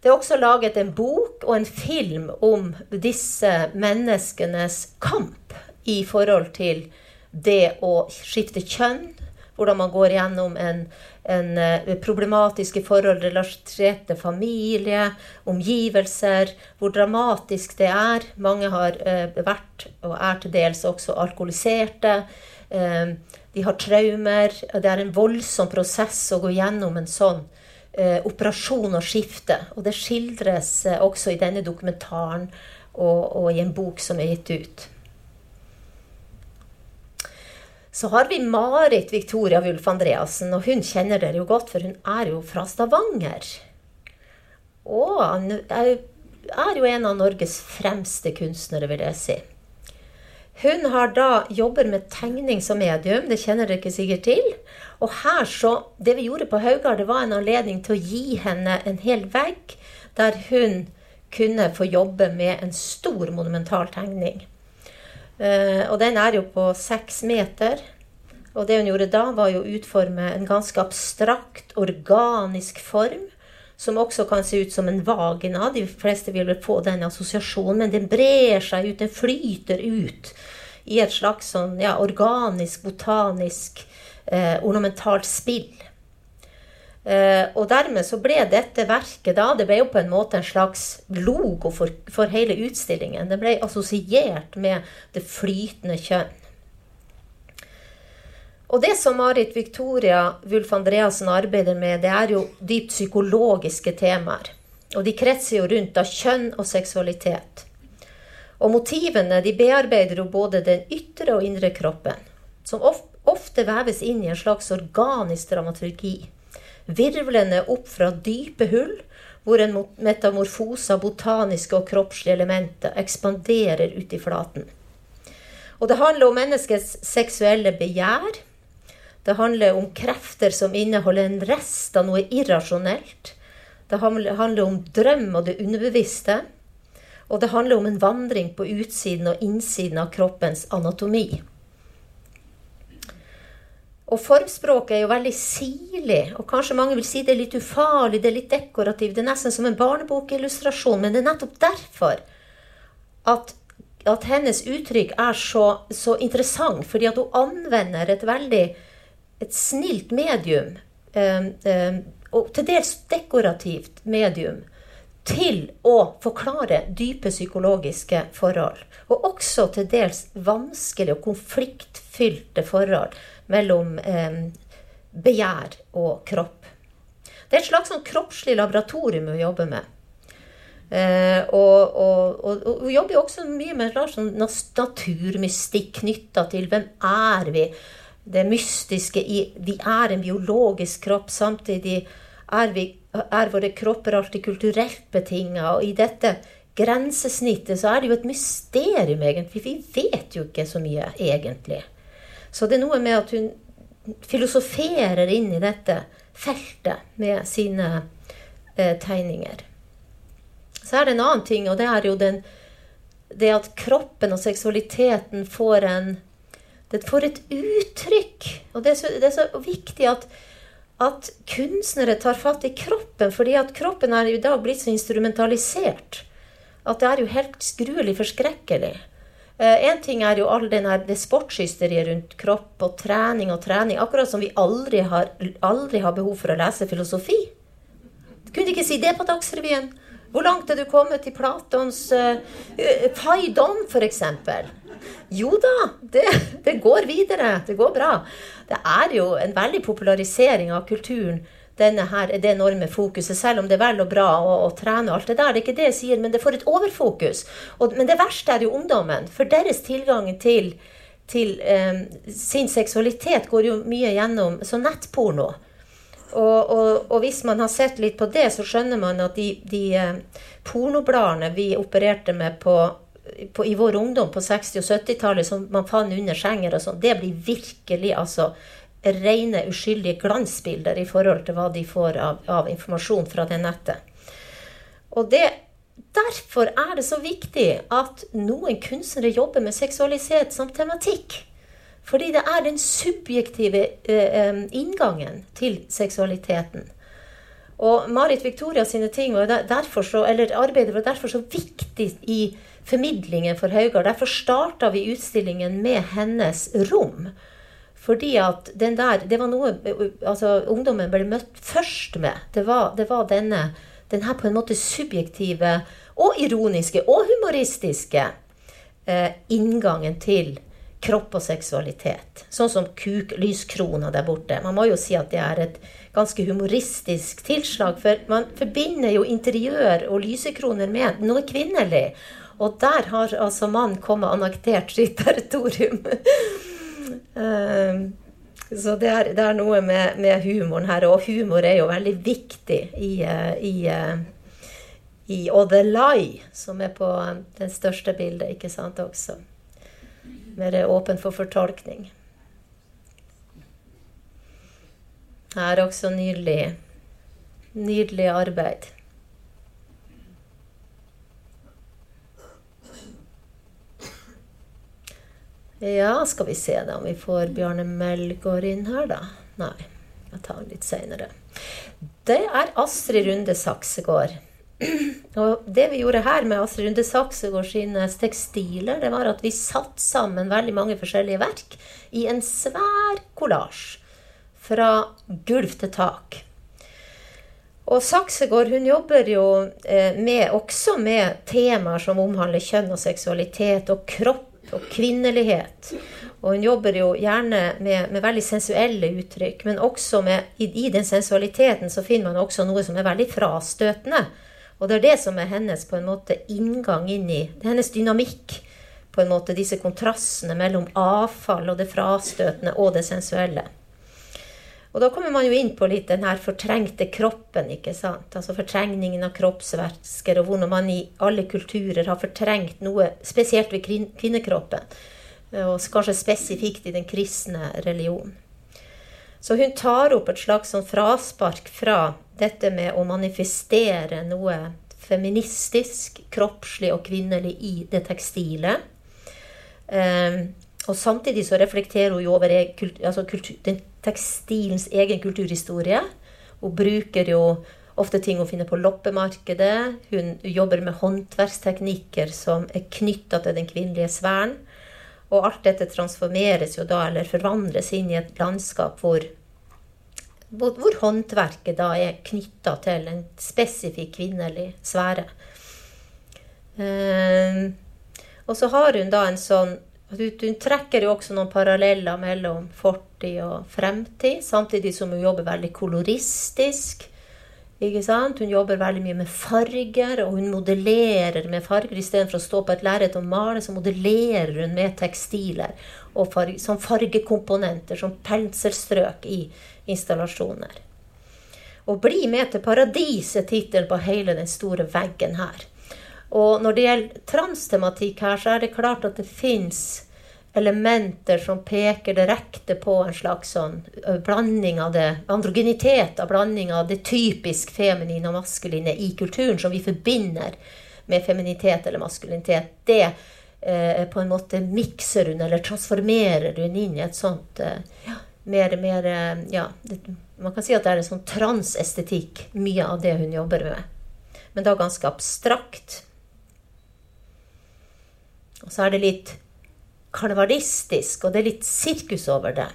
Det er også laget en bok og en film om disse menneskenes kamp i forhold til det å skifte kjønn. Hvordan man går gjennom en, en uh, problematiske forhold relatert til familie, omgivelser. Hvor dramatisk det er. Mange har uh, vært, og er til dels også alkoholiserte. Uh, de har traumer. Det er en voldsom prosess å gå gjennom en sånn eh, operasjon og skifte. Og det skildres eh, også i denne dokumentaren og, og, i en bok som er gitt ut. Så har vi Marit Victoria Wulf Andreassen, og hun kjenner dere jo godt, for hun er jo fra Stavanger. Og er jo en av Norges fremste kunstnere, vil jeg si. Hun har da jobber med tegning som medium, det kjenner dere ikke sikkert til. Og her så, Det vi gjorde på Haugar, det var en anledning til å gi henne en hel vegg der hun kunne få jobbe med en stor monumental tegning. Uh, og den er jo på seks meter. Og det hun gjorde da, var jo å utforme en ganske abstrakt, organisk form. Som også kan se ut som en vagina. De fleste vil få den assosiasjonen, men den brer seg ut, den flyter ut i et slags sånn ja, organisk, botanisk, eh, ornamentalt spill. Eh, og dermed så ble dette verket da, det ble jo på en måte en slags logo for, for hele utstillingen. Det ble assosiert med det flytende kjønn. Og det som Marit Victoria Wulf Andreassen arbeider med, det er jo dypt psykologiske temaer. Og de kretser jo rundt av kjønn og seksualitet. Og motivene de bearbeider jo både den ytre og indre kroppen, som ofte veves inn i en slags organisk dramaturgi. Virvlende opp fra dype hull, hvor en metamorfose av botaniske og kroppslige elementer ekspanderer ut i flaten. Og det handler om menneskets seksuelle begjær, det handler om krefter som inneholder en rest av noe irrasjonelt. Det handler om drøm og det underbevisste. Og det handler om en vandring på utsiden og innsiden av kroppens anatomi. Og formspråket er jo veldig sirlig, og kanskje mange vil si det er litt ufarlig, det er litt dekorativt. Det er nesten som en barnebokillustrasjon, men det er nettopp derfor at, at hennes uttrykk er så, så interessant. Fordi at hun anvender et veldig et snilt medium, ehm, ehm, og til dels dekorativt medium, til å forklare dype psykologiske forhold. Og også til dels vanskelige og konfliktfylte forhold mellom eh, begjær og kropp. Det er et slags sånn kroppslig laboratorium hun jobber med. Eh, og, og, og, og, jobber også mye med sånn naturmystikk knytta til hvem er vi det mystiske i Vi er en biologisk kropp. Samtidig er, vi, er våre kropper alltid kulturelt betinga. Og i dette grensesnittet så er det jo et mysterium, egentlig. Vi vet jo ikke så mye, egentlig. Så det er noe med at hun filosoferer inn i dette feltet med sine eh, tegninger. Så er det en annen ting, og det er jo den, det at kroppen og seksualiteten får en det får et uttrykk. Og det er så, det er så viktig at, at, kunstnere tar fatt i kroppen, fordi at kroppen er i dag blitt så instrumentalisert at det er jo helt skruelig forskrekkelig. Én eh, ting er jo all den her, det sportshysteriet rundt kropp og trening og trening. Akkurat som vi aldri har, aldri har behov for å lese filosofi. Kunne de ikke si det på Dagsrevyen? Hvor langt er du kommet i Platons uh, Faidon, f.eks.? Jo da, det, det, går videre. Det går bra. Det er jo en veldig popularisering av kulturen. Denne her, det enorme fokuset, selv om det er vel og bra å, å trene og alt det der. Det er ikke det jeg sier, men det får et overfokus. Og, men det verste er jo ungdommen. For deres tilgang til, til um, sin seksualitet går jo mye gjennom så nettporno. Og, og, og, hvis man har sett litt på det, så skjønner man at de, de eh, pornobladene vi opererte med på på, i vår ungdom på 60- og 70-tallet som man fant under senger og sånn, det blir virkelig altså rene, uskyldige glansbilder i forhold til hva de får av, av informasjon fra det nettet. Og det, derfor er det så viktig at noen kunstnere jobber med seksualitet som tematikk. Fordi det er den subjektive eh, inngangen til seksualiteten. Og Marit Victoria sine ting var derfor så, eller arbeidet var derfor så viktig i formidlingen for Haugar. Derfor starta vi utstillingen med hennes rom. Fordi at den der Det var noe altså, ungdommen ble møtt først med. Det var, det var denne, denne på en måte subjektive og ironiske og humoristiske eh, inngangen til kropp og seksualitet. Sånn som kuk-lyskrona der borte. Man må jo si at det er et ganske humoristisk tilslag, for man forbinder jo interiør og lysekroner med noe kvinnelig. Og der har altså mannen kommet og annektert sitt territorium. Ehm, så det er, det er noe med, med, humoren her, og humor er jo veldig viktig i, eh, i, eh, i Odelai, som er på den det største bildet, ikke sant, også. Mer åpen for fortolkning. Her er også nydelig, nydelig arbeid. Ja, skal vi se da om vi får Bjarne Melgaard inn her, da. Nei, jeg tar den litt seinere. Det er Astrid Runde Saksegård. Og det vi gjorde her med Astrid Runde Saksegård sine tekstiler, det var at vi satte sammen veldig mange forskjellige verk i en svær kollasj. Fra gulv til tak. Og Saksegård hun jobber jo eh, med, også med temaer som omhandler kjønn og seksualitet og kropp og kvinnelighet. Og hun jobber jo gjerne med, med veldig sensuelle uttrykk, men også med, i, i, den sensualiteten så finner man også noe som er veldig frastøtende. Og det er det som er hennes på en måte inngang inn i Det er hennes dynamikk. på en måte Disse kontrastene mellom avfall og det frastøtende og det sensuelle. Og da kommer man jo inn på litt den her fortrengte kroppen. ikke sant? Altså fortrengningen av kroppsvæsker, og hvordan man i alle kulturer har fortrengt noe spesielt ved kvinnekroppen. Og kanskje spesifikt i den kristne religionen. Så hun tar opp et slags sånn fraspark fra dette med å manifestere noe feministisk, kroppslig og kvinnelig i det tekstile. Um, og samtidig så reflekterer hun jo over altså kultur, den tekstilens egen kulturhistorie. Hun bruker jo ofte ting hun finner på loppemarkedet. Hun jobber med håndverksteknikker som er knytta til den kvinnelige sfæren. Og alt dette transformeres jo da, eller forvandles inn i et landskap hvor, hvor, hvor håndverket da er knytta til en spesifikk kvinnelig sfære. Um, og så har hun da en sånn hun, trekker jo også noen paralleller mellom fortid og fremtid, samtidig som hun jobber veldig koloristisk. Hun jobber veldig mye med farger, og hun modellerer med farger. Istedenfor å stå på et lerret og male, så modellerer hun med tekstiler farge, som fargekomponenter, som penselstrøk i installasjoner. Og 'Bli med til paradis' er tittelen på hele den store veggen her. Og når det gjelder transtematikk her, så er det klart at det fins elementer som peker direkte på en slags sånn blanding av det androgenitet, av blanding av det typisk feminine og maskuline i kulturen, som vi forbinder med feminitet eller maskulinitet. Det eh, på en måte mikser hun eller transformerer hun inn i et sånt eh, ja, mer, mer ja, det, Man kan si at det er en sånn transestetikk, mye av det hun jobber med. Men da ganske abstrakt. Og så er det litt karnevalistisk, og det er litt sirkus over det.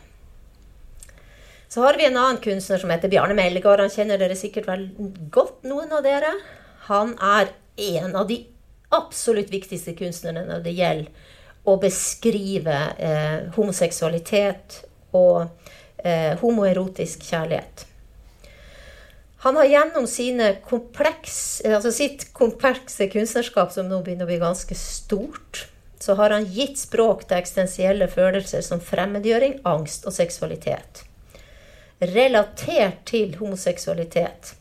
Så har vi en annen kunstner som heter Bjarne Melgaard. Han kjenner dere sikkert vel godt, noen av dere. han er en av de absolutt viktigste kunstnerne når det gjelder å beskrive eh, homoseksualitet og eh, homoerotisk kjærlighet. Han har gjennom kompleks, altså sitt komplekse kunstnerskap, som nå begynner å bli ganske stort, så har han gitt språk til eksistensielle følelser som fremmedgjøring, angst og seksualitet. Relatert til homoseksualitet.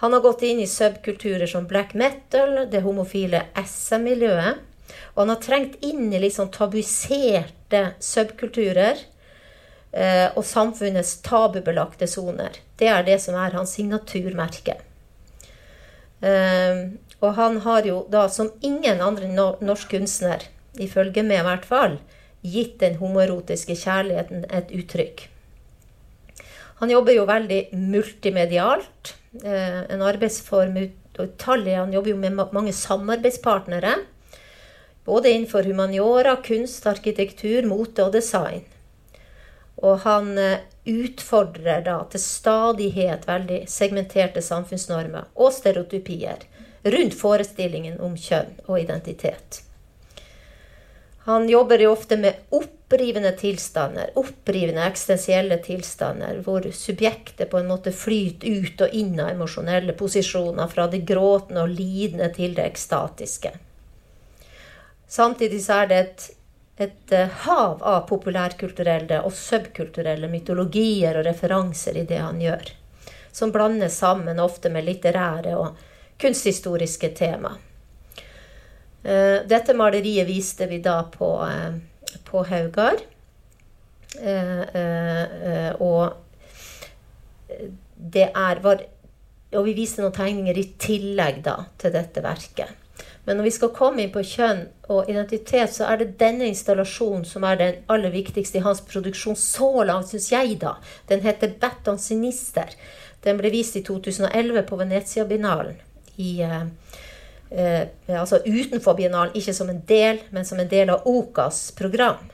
Han har gått inn i subkulturer som black metal, det homofile SM-miljøet. Og han har trengt inn i litt sånn tabuiserte subkulturer eh, og samfunnets tabubelagte soner. Det er det som er hans signaturmerke. Eh, og han har jo da, som ingen andre norsk kunstner, ifølge meg i hvert fall, gitt den homoerotiske kjærligheten et uttrykk. Han jobber jo veldig multimedialt. Eh, en arbeidsform utallig. Han jobber jo med mange samarbeidspartnere. Både innenfor humaniora, kunst, arkitektur, mote og design. Og han eh, utfordrer da til stadighet veldig segmenterte samfunnsnormer og stereotypier rundt forestillingen om kjønn og identitet. Han jobber jo ofte med opprivende tilstander, opprivende eksistensielle tilstander, hvor subjektet på en måte flyter ut og inn av emosjonelle posisjoner, fra det gråtende og lidende til det ekstatiske. Samtidig så er det et, et eh, hav av populærkulturelle og subkulturelle mytologier og referanser i det han gjør, som blandes sammen ofte med litterære og kunsthistoriske tema. Eh, dette maleriet viste vi da på, eh, på Haugar. Og det er var, Og vi viste noen tegninger i tillegg da til dette verket. Men når vi skal komme inn på kjønn og identitet, så er det denne installasjonen som er den aller viktigste i hans produksjon så langt, syns jeg, da. Den heter 'Batton Sinister'. Den ble vist i 2011 på Venezia-binalen. Eh, eh, altså utenfor biennalen, ikke som en del, men som en del av OKAs program.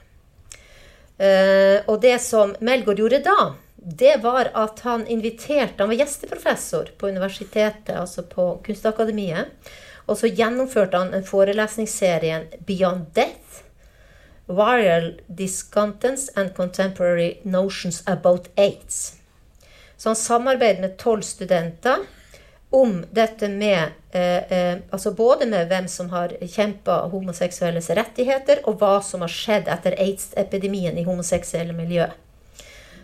Eh, og det som Melgaard gjorde da, det var at han inviterte Han var gjesteprofessor på universitetet, altså på Kunstakademiet. Og så gjennomførte han en forelesningsserien Beyond Death. Viral Discontents and Contemporary Notions About AIDS. Så han samarbeidet med tolv studenter om dette med eh, eh, Altså både med hvem som har kjempa homoseksuelles rettigheter, og hva som har skjedd etter aids-epidemien i homoseksuelle miljø.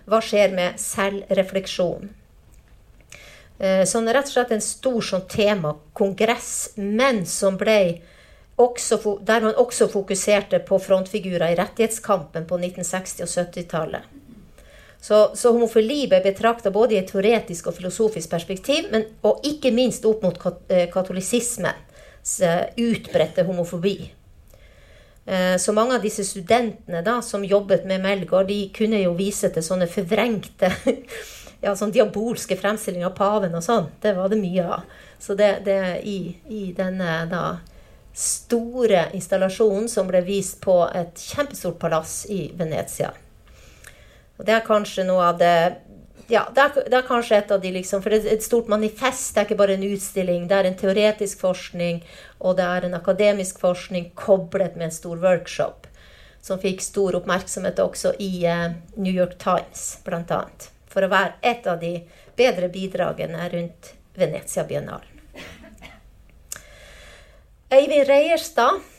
Hva skjer med selvrefleksjon? Eh, sånn rett og slett en stor sånn tema, kongress, men som ble også, der man også fokuserte på frontfigurer i rettighetskampen på 1960- og 70-tallet. Så, så, homofili ble betrakta både i et teoretisk og filosofisk perspektiv, men, og ikke minst opp mot eh, katolisismens eh, utbredte homofobi. Så mange av disse studentene da, som jobbet med Melgaard, de kunne jo vise til sånne forvrengte ja, sånn diabolske fremstillinger av paven og sånn. Det var det mye av. Så det, det i, i denne da store installasjonen som ble vist på et kjempestort palass i Venezia. Og det er kanskje noe av det ja, det er, det er, kanskje et av de liksom, For det er et stort manifest. Det er ikke bare en utstilling. Det er en teoretisk forskning, og det er en akademisk forskning koblet med en stor workshop. Som fikk stor oppmerksomhet også i uh, New York Times, annet for å være et av de bedre bidragene rundt Venezia-biennalen. Øyvind Reierstad eh,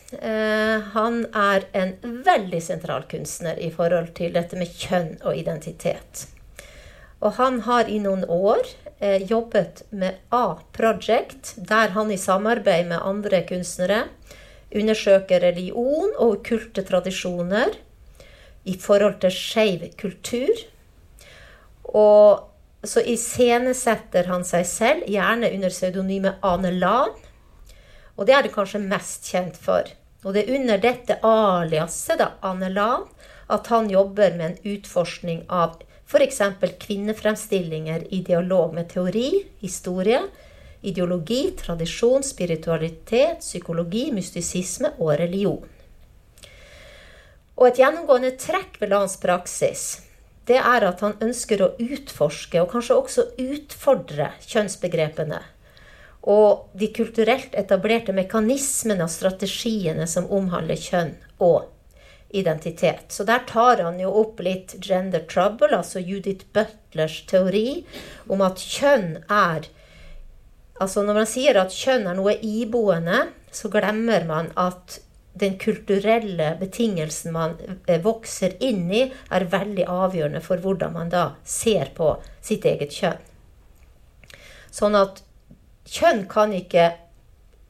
han er en veldig sentral kunstner i forhold til dette med kjønn og identitet. Og han har i noen år eh, jobbet med A-project, der han i samarbeid med andre kunstnere undersøker religion og okkulte tradisjoner i forhold til skeiv kultur og så iscenesetter han seg selv, gjerne under pseudonymet Ane Lan. Og det er det kanskje mest kjent for. Og det er under dette aliaset, da, Anne-Lan, at han jobber med en utforskning av f.eks. kvinnefremstillinger i dialog med teori, historie, ideologi, tradisjon, spiritualitet, psykologi, mystisisme og religion. Og et gjennomgående trekk ved Lans praksis det er at han ønsker å utforske og kanskje også utfordre kjønnsbegrepene. Og de kulturelt etablerte mekanismene og strategiene som omhandler kjønn og identitet. Så der tar han jo opp litt gender trouble, altså Judith Butlers teori om at kjønn er Altså når man sier at kjønn er noe iboende, så glemmer man at den kulturelle betingelsen man eh, vokser inn i, er veldig avgjørende for hvordan man da ser på sitt eget kjønn. Sånn at kjønn kan ikke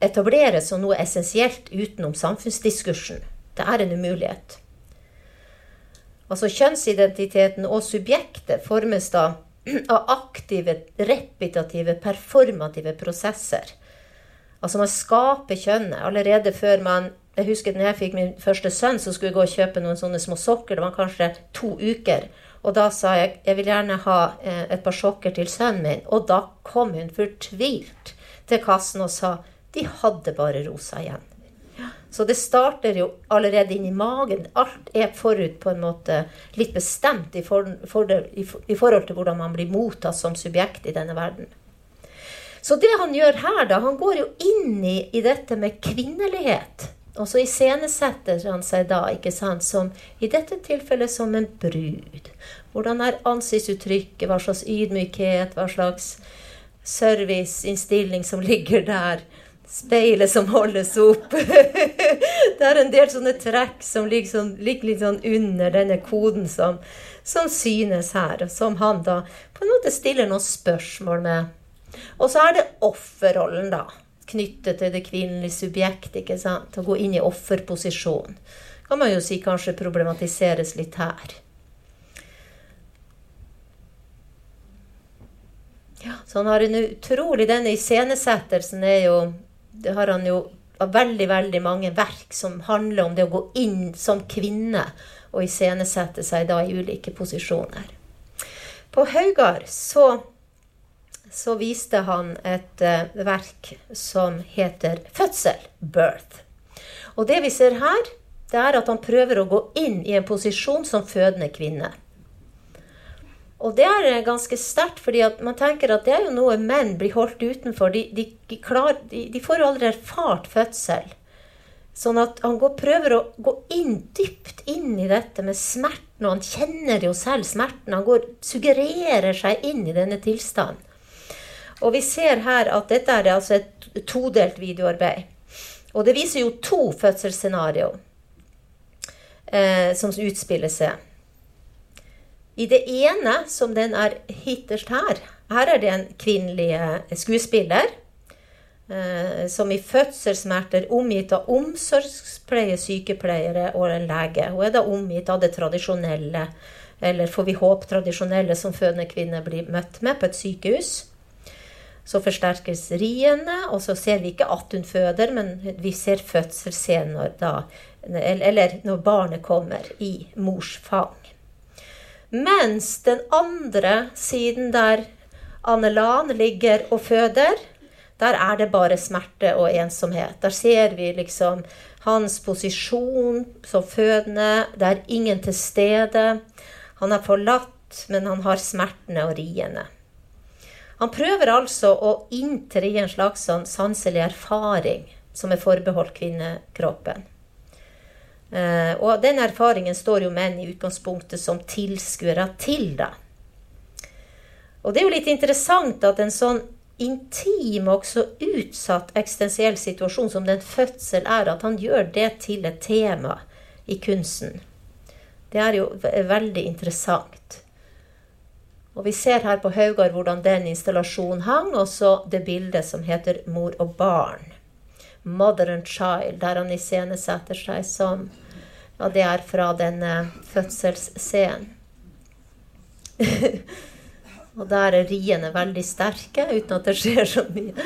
etableres som noe essensielt utenom samfunnsdiskursen. Det er en umulighet. Altså kjønnsidentiteten og subjektet formes da av aktive, repetitive, performative prosesser. Altså man skaper kjønnet allerede før man Jeg husker da jeg fikk min første sønn, så skulle jeg gå og kjøpe noen sånne små sokker. Det var kanskje to uker. Og da sa jeg jeg vil gjerne ha eh, et par sokker til sønnen min. Og da kom hun fortvilt til kassen og sa de hadde bare rosa igjen. Så det starter jo allerede inn i magen. Alt er forut på en måte litt bestemt i, for, for i, i forhold til hvordan man blir mottatt som subjekt i denne verden. Så det han gjør her, da, han går jo inn i, i dette med kvinnelighet. Og så iscenesetter han seg da, ikke sant, som i dette tilfellet som en brud. Hvordan er ansiktsuttrykket, hva slags ydmykhet, hva slags serviceinnstilling som ligger der speilet som holdes opp. det er en del sånne trekk som ligger, ligger litt sånn under denne koden som, som, synes her, som han da på en måte stiller noen spørsmål med. Og så er det offerrollen, da. Knyttet til det kvinnelige subjekt. ikke sant? Å gå inn i offerposisjon. Kan man jo si kanskje problematiseres litt her. Så han har en utrolig Denne iscenesettelsen er jo det har han jo av veldig, veldig mange verk som handler om det å gå inn som kvinne og iscenesette seg da i ulike posisjoner. På Haugar så, så viste han et uh, verk som heter 'Fødsel', 'Birth'. Og det vi ser her, det er at han prøver å gå inn i en posisjon som fødende kvinne. Og det er eh, ganske sterkt, fordi man tenker at det er jo noe menn blir holdt utenfor. De, de, de, klar, de får jo aldri erfart fødsel. Sånn at han går, prøver å gå inn, dypt inn i dette med smerten, og han kjenner jo selv smerten. Han går, suggererer seg inn i denne tilstanden. Og vi ser her at dette er altså et todelt videoarbeid. Og det viser jo to fødselsscenario eh, som utspiller seg. I det ene, som den er hitterst her, her er det en kvinnelig skuespiller eh, som i fødselssmerter omgitt av omsorgspleie, sykepleiere og en lege. Hun er da omgitt av det tradisjonelle, eller får vi håpe tradisjonelle, som fødende kvinner blir møtt med på et sykehus. Så forsterkes riene, og så ser vi ikke at hun føder, men vi ser fødselsscener da, eller når barnet kommer i mors fang. Mens den andre siden der Anne Lan ligger og føder, der er det bare smerte og ensomhet. Der ser vi liksom hans posisjon som fødende. Det er ingen til stede. Han er forlatt, men han har smertene og riene. Han prøver altså å inntre i en slags sånn sanselig erfaring som er forbeholdt kvinnekroppen. Eh, og den erfaringen står jo menn i utgangspunktet som tilskuere til, da. Og det er jo litt interessant at en sånn intim og også utsatt eksistensiell situasjon som den fødsel er, at han gjør det til et tema i kunsten. Det er jo veldig interessant. Og vi ser her på Haugar hvordan den installasjonen hang, og så det bildet som heter 'Mor og barn'. 'Mother and Child', der han iscenesetter seg som og det er fra denne fødselsscenen. og der er riene veldig sterke, uten at det skjer så mye.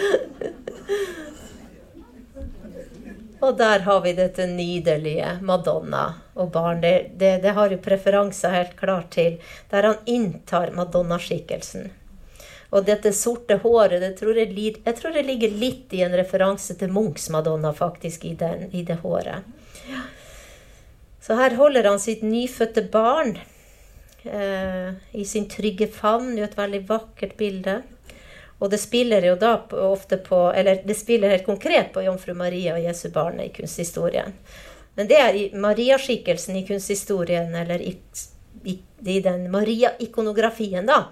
og der har vi dette nydelige Madonna og barn. Det, det, det har jo preferanser helt klart til, der han inntar Madonna-skikkelsen. Og dette sorte håret det tror jeg, jeg, tror det ligger litt i en referanse til Munchs Madonna, faktisk, i, den, i det håret. Så her holder han sitt nyfødte barn eh, i sin trygge favn. Er et veldig vakkert bilde. Og det spiller jo da ofte på Eller det spiller helt konkret på jomfru Maria og Jesu barn i kunsthistorien. Men det er i Maria-skikkelsen i kunsthistorien, eller i, i, i den Maria-ikonografien, da,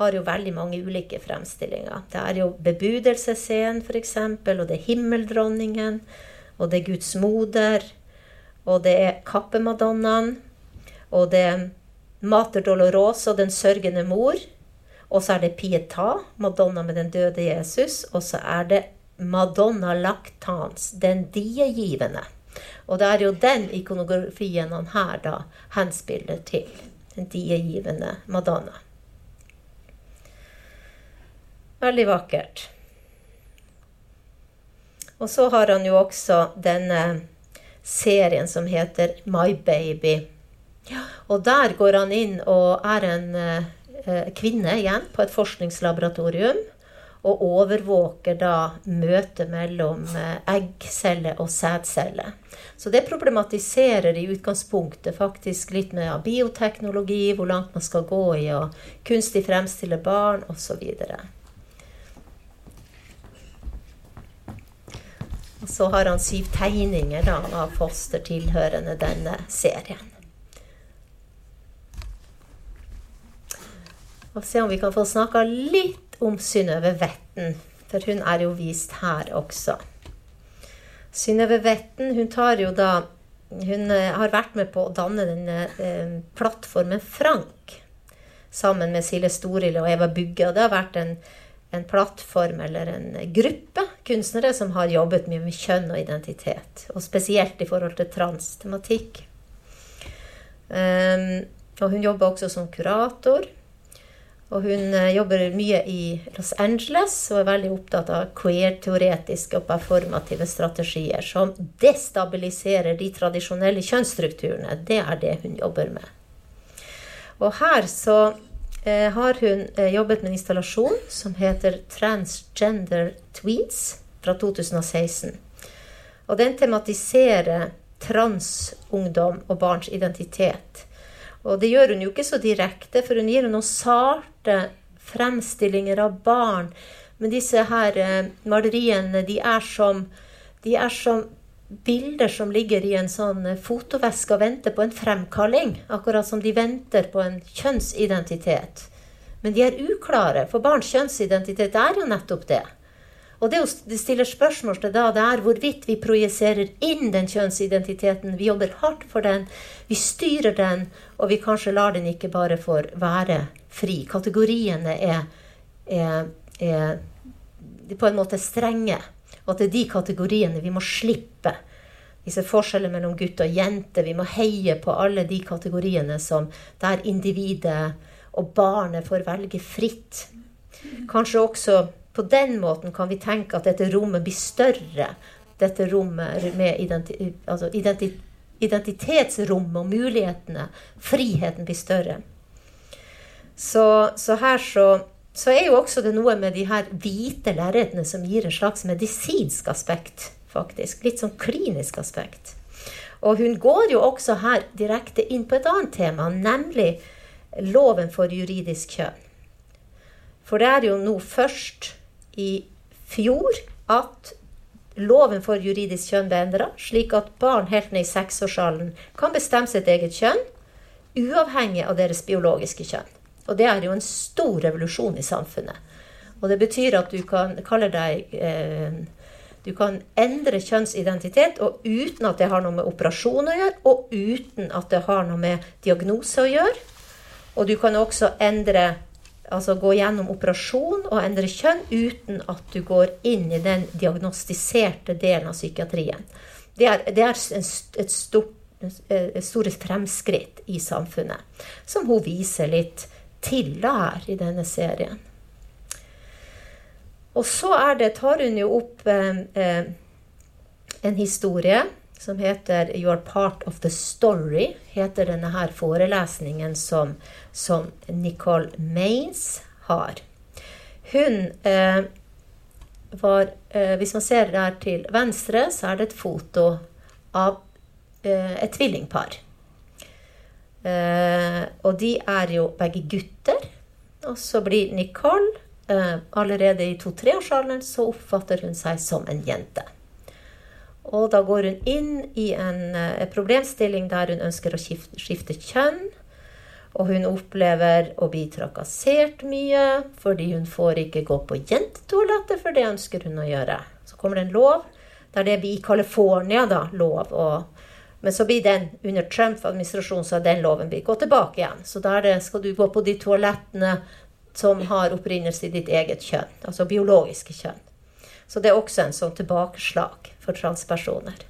har jo veldig mange ulike fremstillinger. Det er jo bebudelsesscenen, f.eks., og det er himmeldronningen, og det er Guds moder, og det er kappemadonnaen, og det er Mater Dolorosa, den sørgende mor. Og så er det Pietà, Madonna med den døde Jesus. Og så er det Madonna lactans, den diegivende. Og det er jo den ikonografien han her da henspiller til. Den diegivende Madonna. Veldig vakkert. Og så har han jo også denne serien som heter My Baby. Og der går han inn og er en eh, kvinne igjen på et forskningslaboratorium og overvåker da møtet mellom eh, eggcelle og sædcelle. Så det problematiserer i utgangspunktet faktisk litt med bioteknologi, hvor langt man skal gå i å kunstig fremstille barn osv. Og så har han syv tegninger da, av foster tilhørende denne serien. Og se om vi kan få snakka litt om Synnøve Vetten, for hun er jo vist her også. Synnøve Vetten hun tar jo da Hun eh, har vært med på å danne denne eh, plattformen Frank sammen med Silje Storhild og Eva Bugge. Og det har vært en, en, plattform eller en gruppe kunstnere som har jobbet mye med kjønn og identitet. Og spesielt i forhold til transtematikk. Um, og hun jobber også som kurator. Og hun eh, jobber mye i Los Angeles og er veldig opptatt av queer-teoretiske og performative strategier som destabiliserer de tradisjonelle kjønnsstrukturene. Det er det hun jobber med. Og her så eh, har hun eh, jobbet med en installasjon som heter Transgender Tweets fra 2016. Og den tematiserer transungdom og barns identitet og det gjør hun jo ikke så direkte, for hun gir noen sarte fremstillinger av barn. Men disse her eh, maleriene, de er, som, de er som bilder som ligger i en sånn eh, fotoveske og venter på en fremkalling. Akkurat som de venter på en kjønnsidentitet. Men de er uklare, for barns kjønnsidentitet er jo nettopp det. Og det å stille spørsmål til da, det er hvorvidt vi projiserer inn den kjønnsidentiteten. Vi jobber hardt for den, vi styrer den, og vi kanskje lar den ikke bare få være fri. Kategoriene er, er, er på en måte strenge. Og at det er de kategoriene vi må slippe. Disse forskjeller mellom gutt og jente. Vi må heie på alle de kategoriene som der individet og barnet får velge fritt. Kanskje også på den måten kan vi tenke at dette rommet blir større. Dette rommet med identi altså identi identitetsrommet og mulighetene. Friheten blir større. Så, så her så, så, er jo også det noe med de her hvite lerretene som gir en slags medisinsk aspekt, faktisk. Litt sånn klinisk aspekt. Og hun går jo også her direkte inn på et annet tema, nemlig loven for juridisk kjønn. For det er jo nå først i fjor at loven for juridisk kjønn ble endra, slik at barn helt ned i seksårsalderen kan bestemme sitt eget kjønn, uavhengig av deres biologiske kjønn. Og det er jo en stor revolusjon i samfunnet. Og det betyr at du kan kalle deg eh, Du kan endre kjønnsidentitet og uten at det har noe med operasjon å gjøre, og uten at det har noe med diagnose å gjøre. Og du kan også endre altså gå gjennom operasjon og endre kjønn uten at du går inn i den diagnostiserte delen av psykiatrien. Det er, det er et stort, store fremskritt i samfunnet, som hun viser litt til her i denne serien. Og så det, tar hun jo opp eh, eh, en historie som heter 'You are part of the story', heter denne her forelesningen som, som Nicole Maines har. Hun eh, var eh, Hvis man ser der til venstre, så er det et foto av eh, et tvillingpar. Eh, og de er jo begge gutter. Og så blir Nicole eh, allerede i to-treårsalderen så oppfatter hun seg som en jente. Og da går hun inn i en, eh, problemstilling der hun ønsker å skifte, skifte, kjønn. Og hun opplever å bli trakassert mye fordi hun får ikke gå på jentetoalettet, for det ønsker hun å gjøre. Så kommer det en lov der det blir i California da, lov. Og, men så blir den under Trump-administrasjonen så har den loven blitt gått tilbake igjen. Så der skal du gå på de toalettene som har opprinnelse i ditt eget kjønn, altså biologiske kjønn. Så det er også en sånn tilbakeslag for transpersoner.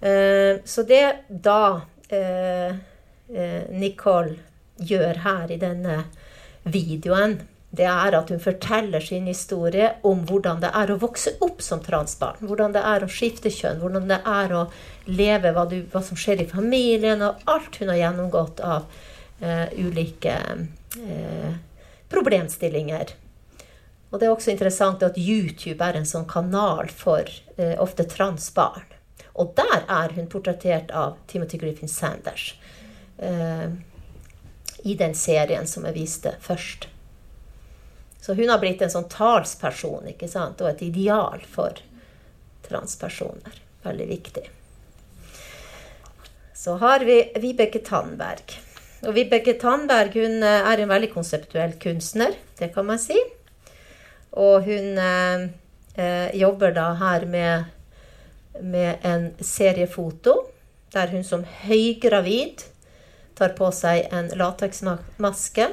Eh, så det da eh, eh, Nicole gjør her i denne videoen, det er at hun forteller sin historie om hvordan det er å vokse opp som transbarn. Hvordan det er å skifte kjønn, hvordan det er å leve, hva, du, hva som skjer i familien, og alt hun har gjennomgått av uh, ulike uh, problemstillinger. Og det er også interessant at YouTube er en sånn kanal for eh, ofte transbarn. Og der er hun portrettert av Timothy Griffin Sanders. I den serien som jeg viste først. Så hun har blitt en sånn talsperson ikke sant? og et ideal for transpersoner. Veldig viktig. Så har vi Vibeke Tandberg. Og Vibeke Tandberg hun eh, er en veldig konseptuell kunstner, det kan man si. Og hun eh, eh jobber da her med, med en seriefoto der hun som høygravid tar på seg en lateksmaske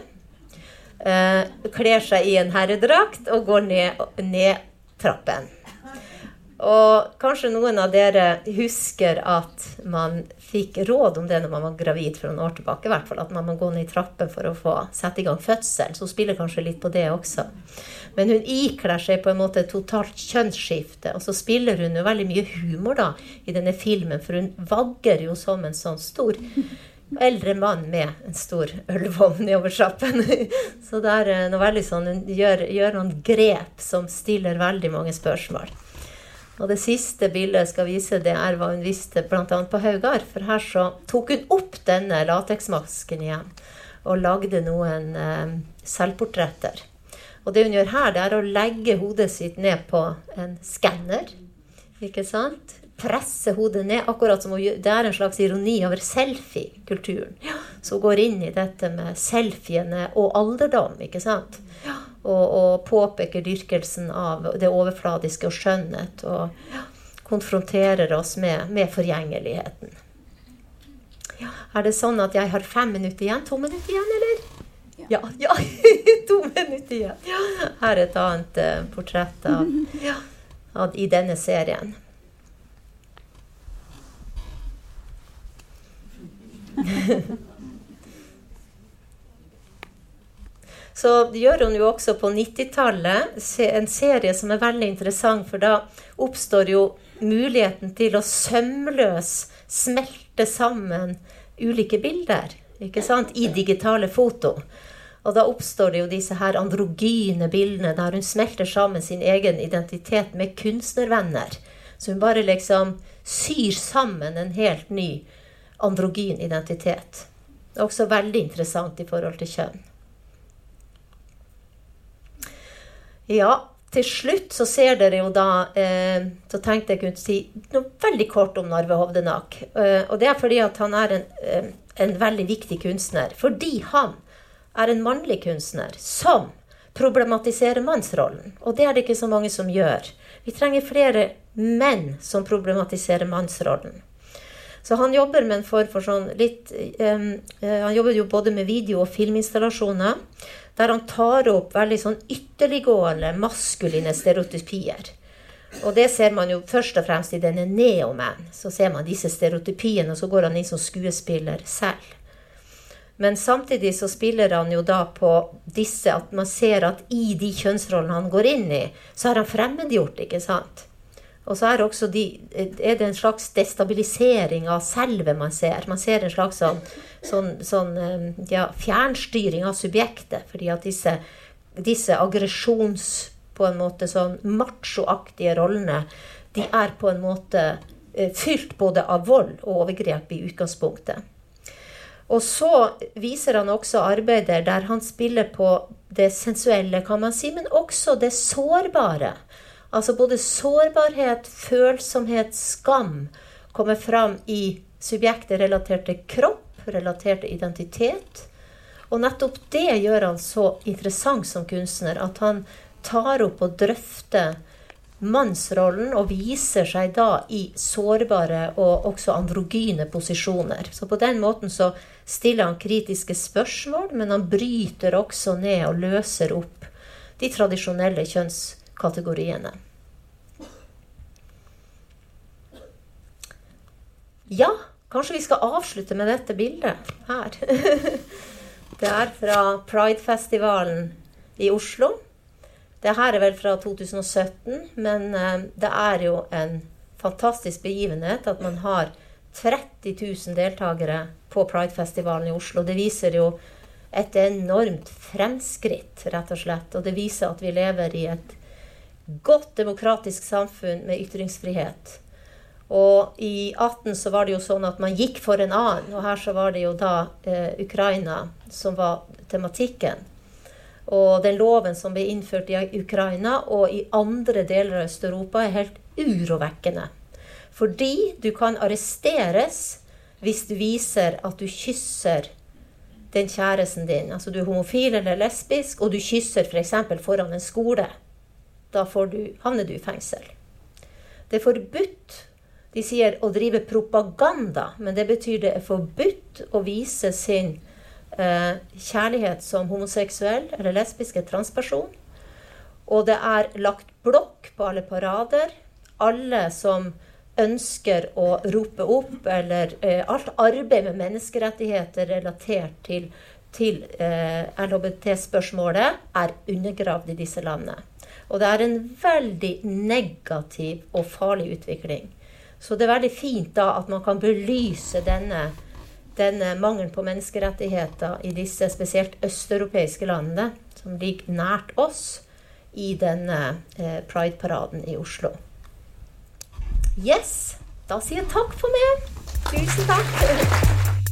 eh, kler seg i en herredrakt og går ned, ned trappen. Og kanskje noen av dere husker at man fikk råd om det når man var gravid for noen år tilbake. i hvert fall, At man må gå ned i trappen for å få sette i gang fødsel. Så hun spiller kanskje litt på det også. Men hun ikler seg på en måte totalt kjønnsskifte. Og så spiller hun jo veldig mye humor da i denne filmen, for hun vagger jo som en sånn stor eldre mann med en stor ølvogn i trappen. Så det er eh, noe veldig sånn, hun gjør, gjør, noen grep som stiller veldig mange spørsmål. Og det siste bildet jeg skal vise, det er hva hun viste bl.a. på Haugar. For her så tok hun opp denne lateksmasken igjen og lagde noen eh, selvportretter. Og det hun gjør her, det er å legge hodet sitt ned på en skanner. Ikke sant? presse hodet ned. Akkurat som Det er en slags ironi over selfie-kulturen. Ja, som går inn i dette med selfiene og alderdom, ikke sant? Ja, og, og, påpeker dyrkelsen av det overfladiske og skjønnhet. Og konfronterer oss med, med forgjengeligheten. Ja, er det sånn at jeg har fem minutter igjen? To minutter igjen, eller? Ja. ja, to minutter igjen. Her er et annet uh, portrett av, av, i denne serien. Så gjør hun jo også på 90-tallet en serie som er veldig interessant, for da oppstår jo muligheten til å sømløs smelte sammen ulike bilder ikke sant, i digitale foto. Og da oppstår det jo disse her androgyne bildene der hun smelter sammen sin egen identitet med kunstnervenner. Så hun bare liksom syr sammen en helt ny androgyn identitet. Det er også veldig interessant i forhold til kjønn. Ja, til slutt så ser dere jo da eh, Så tenkte jeg kunne si noe veldig kort om Narve Hovdenak. Eh, og det er fordi at han er en, eh, en veldig viktig kunstner. Fordi han er en mannlig kunstner som problematiserer mannsrollen. Og det er det ikke så mange som gjør. Vi trenger flere menn som problematiserer mannsrollen. Så han jobber med en form for sånn litt um, Han jobber jo både med video- og filminstallasjoner. Der han tar opp veldig sånn ytterliggående maskuline stereotypier. Og det ser man jo først og fremst i denne Neoman. Så ser man disse stereotypiene, og så går han inn som skuespiller selv. Men samtidig så spiller han jo da på disse at man ser at i de kjønnsrollene han går inn i, så har han fremmedgjort, ikke sant? Og så er de, er det en slags destabilisering av selve man ser. Man ser en slags sånn, sånn, sånn ja, fjernstyring av subjektet. Fordi at disse, disse aggresjons... På en måte sånn machoaktige rollene, de er på en måte fylt både av vold og overgrep i utgangspunktet. Og så viser han også arbeider der han spiller på det sensuelle, kan man si, men også det sårbare. Altså både sårbarhet, følsomhet, skam kommer fram i subjektet relatert til kropp, relatert til identitet. Og nettopp det gjør han så interessant som kunstner, at han tar opp og drøfter mannsrollen og viser seg da i sårbare og også androgyne posisjoner. Så på den måten så stiller han kritiske spørsmål, men han bryter også ned og løser opp de tradisjonelle kjønnskategoriene. Ja, kanskje vi skal avslutte med dette bildet her. Det er fra Pride-festivalen i Oslo. Det her er vel fra 2017, men eh, det er jo en fantastisk begivenhet at man har 30 000 deltakere på Pride-festivalen i Oslo. Det viser jo et enormt fremskritt, rett og slett. Og det viser at vi lever i et godt demokratisk samfunn med ytringsfrihet. Og i 18 så var det jo sånn at man gikk for en annen, og her så var det jo da eh, Ukraina som var tematikken. Og den loven som ble innført i Ukraina og i andre deler av Øst-Europa, er helt urovekkende. Fordi du kan arresteres hvis du viser at du kysser den kjæresten din. Altså du er homofil eller lesbisk, og du kysser f.eks. For foran en skole. Da du, havner du i fengsel. Det er forbudt De sier å drive propaganda, men det betyr det er forbudt å vise sin eh, kjærlighet som homoseksuell eller lesbisk transperson. Og det er lagt blokk på alle parader. Alle som ønsker å rope opp, eller eh, alt arbeid med menneskerettigheter relatert til, til eh, LHBT-spørsmålet, er undergravd i disse landene. Og det er en veldig negativ og farlig utvikling. Så det er veldig fint da at man kan belyse denne denne mangelen på menneskerettigheter i disse spesielt østeuropeiske landene, som ligger nært oss, i denne eh, Pride-paraden i Oslo. Yes! Da sier jeg takk for meg. Tusen takk.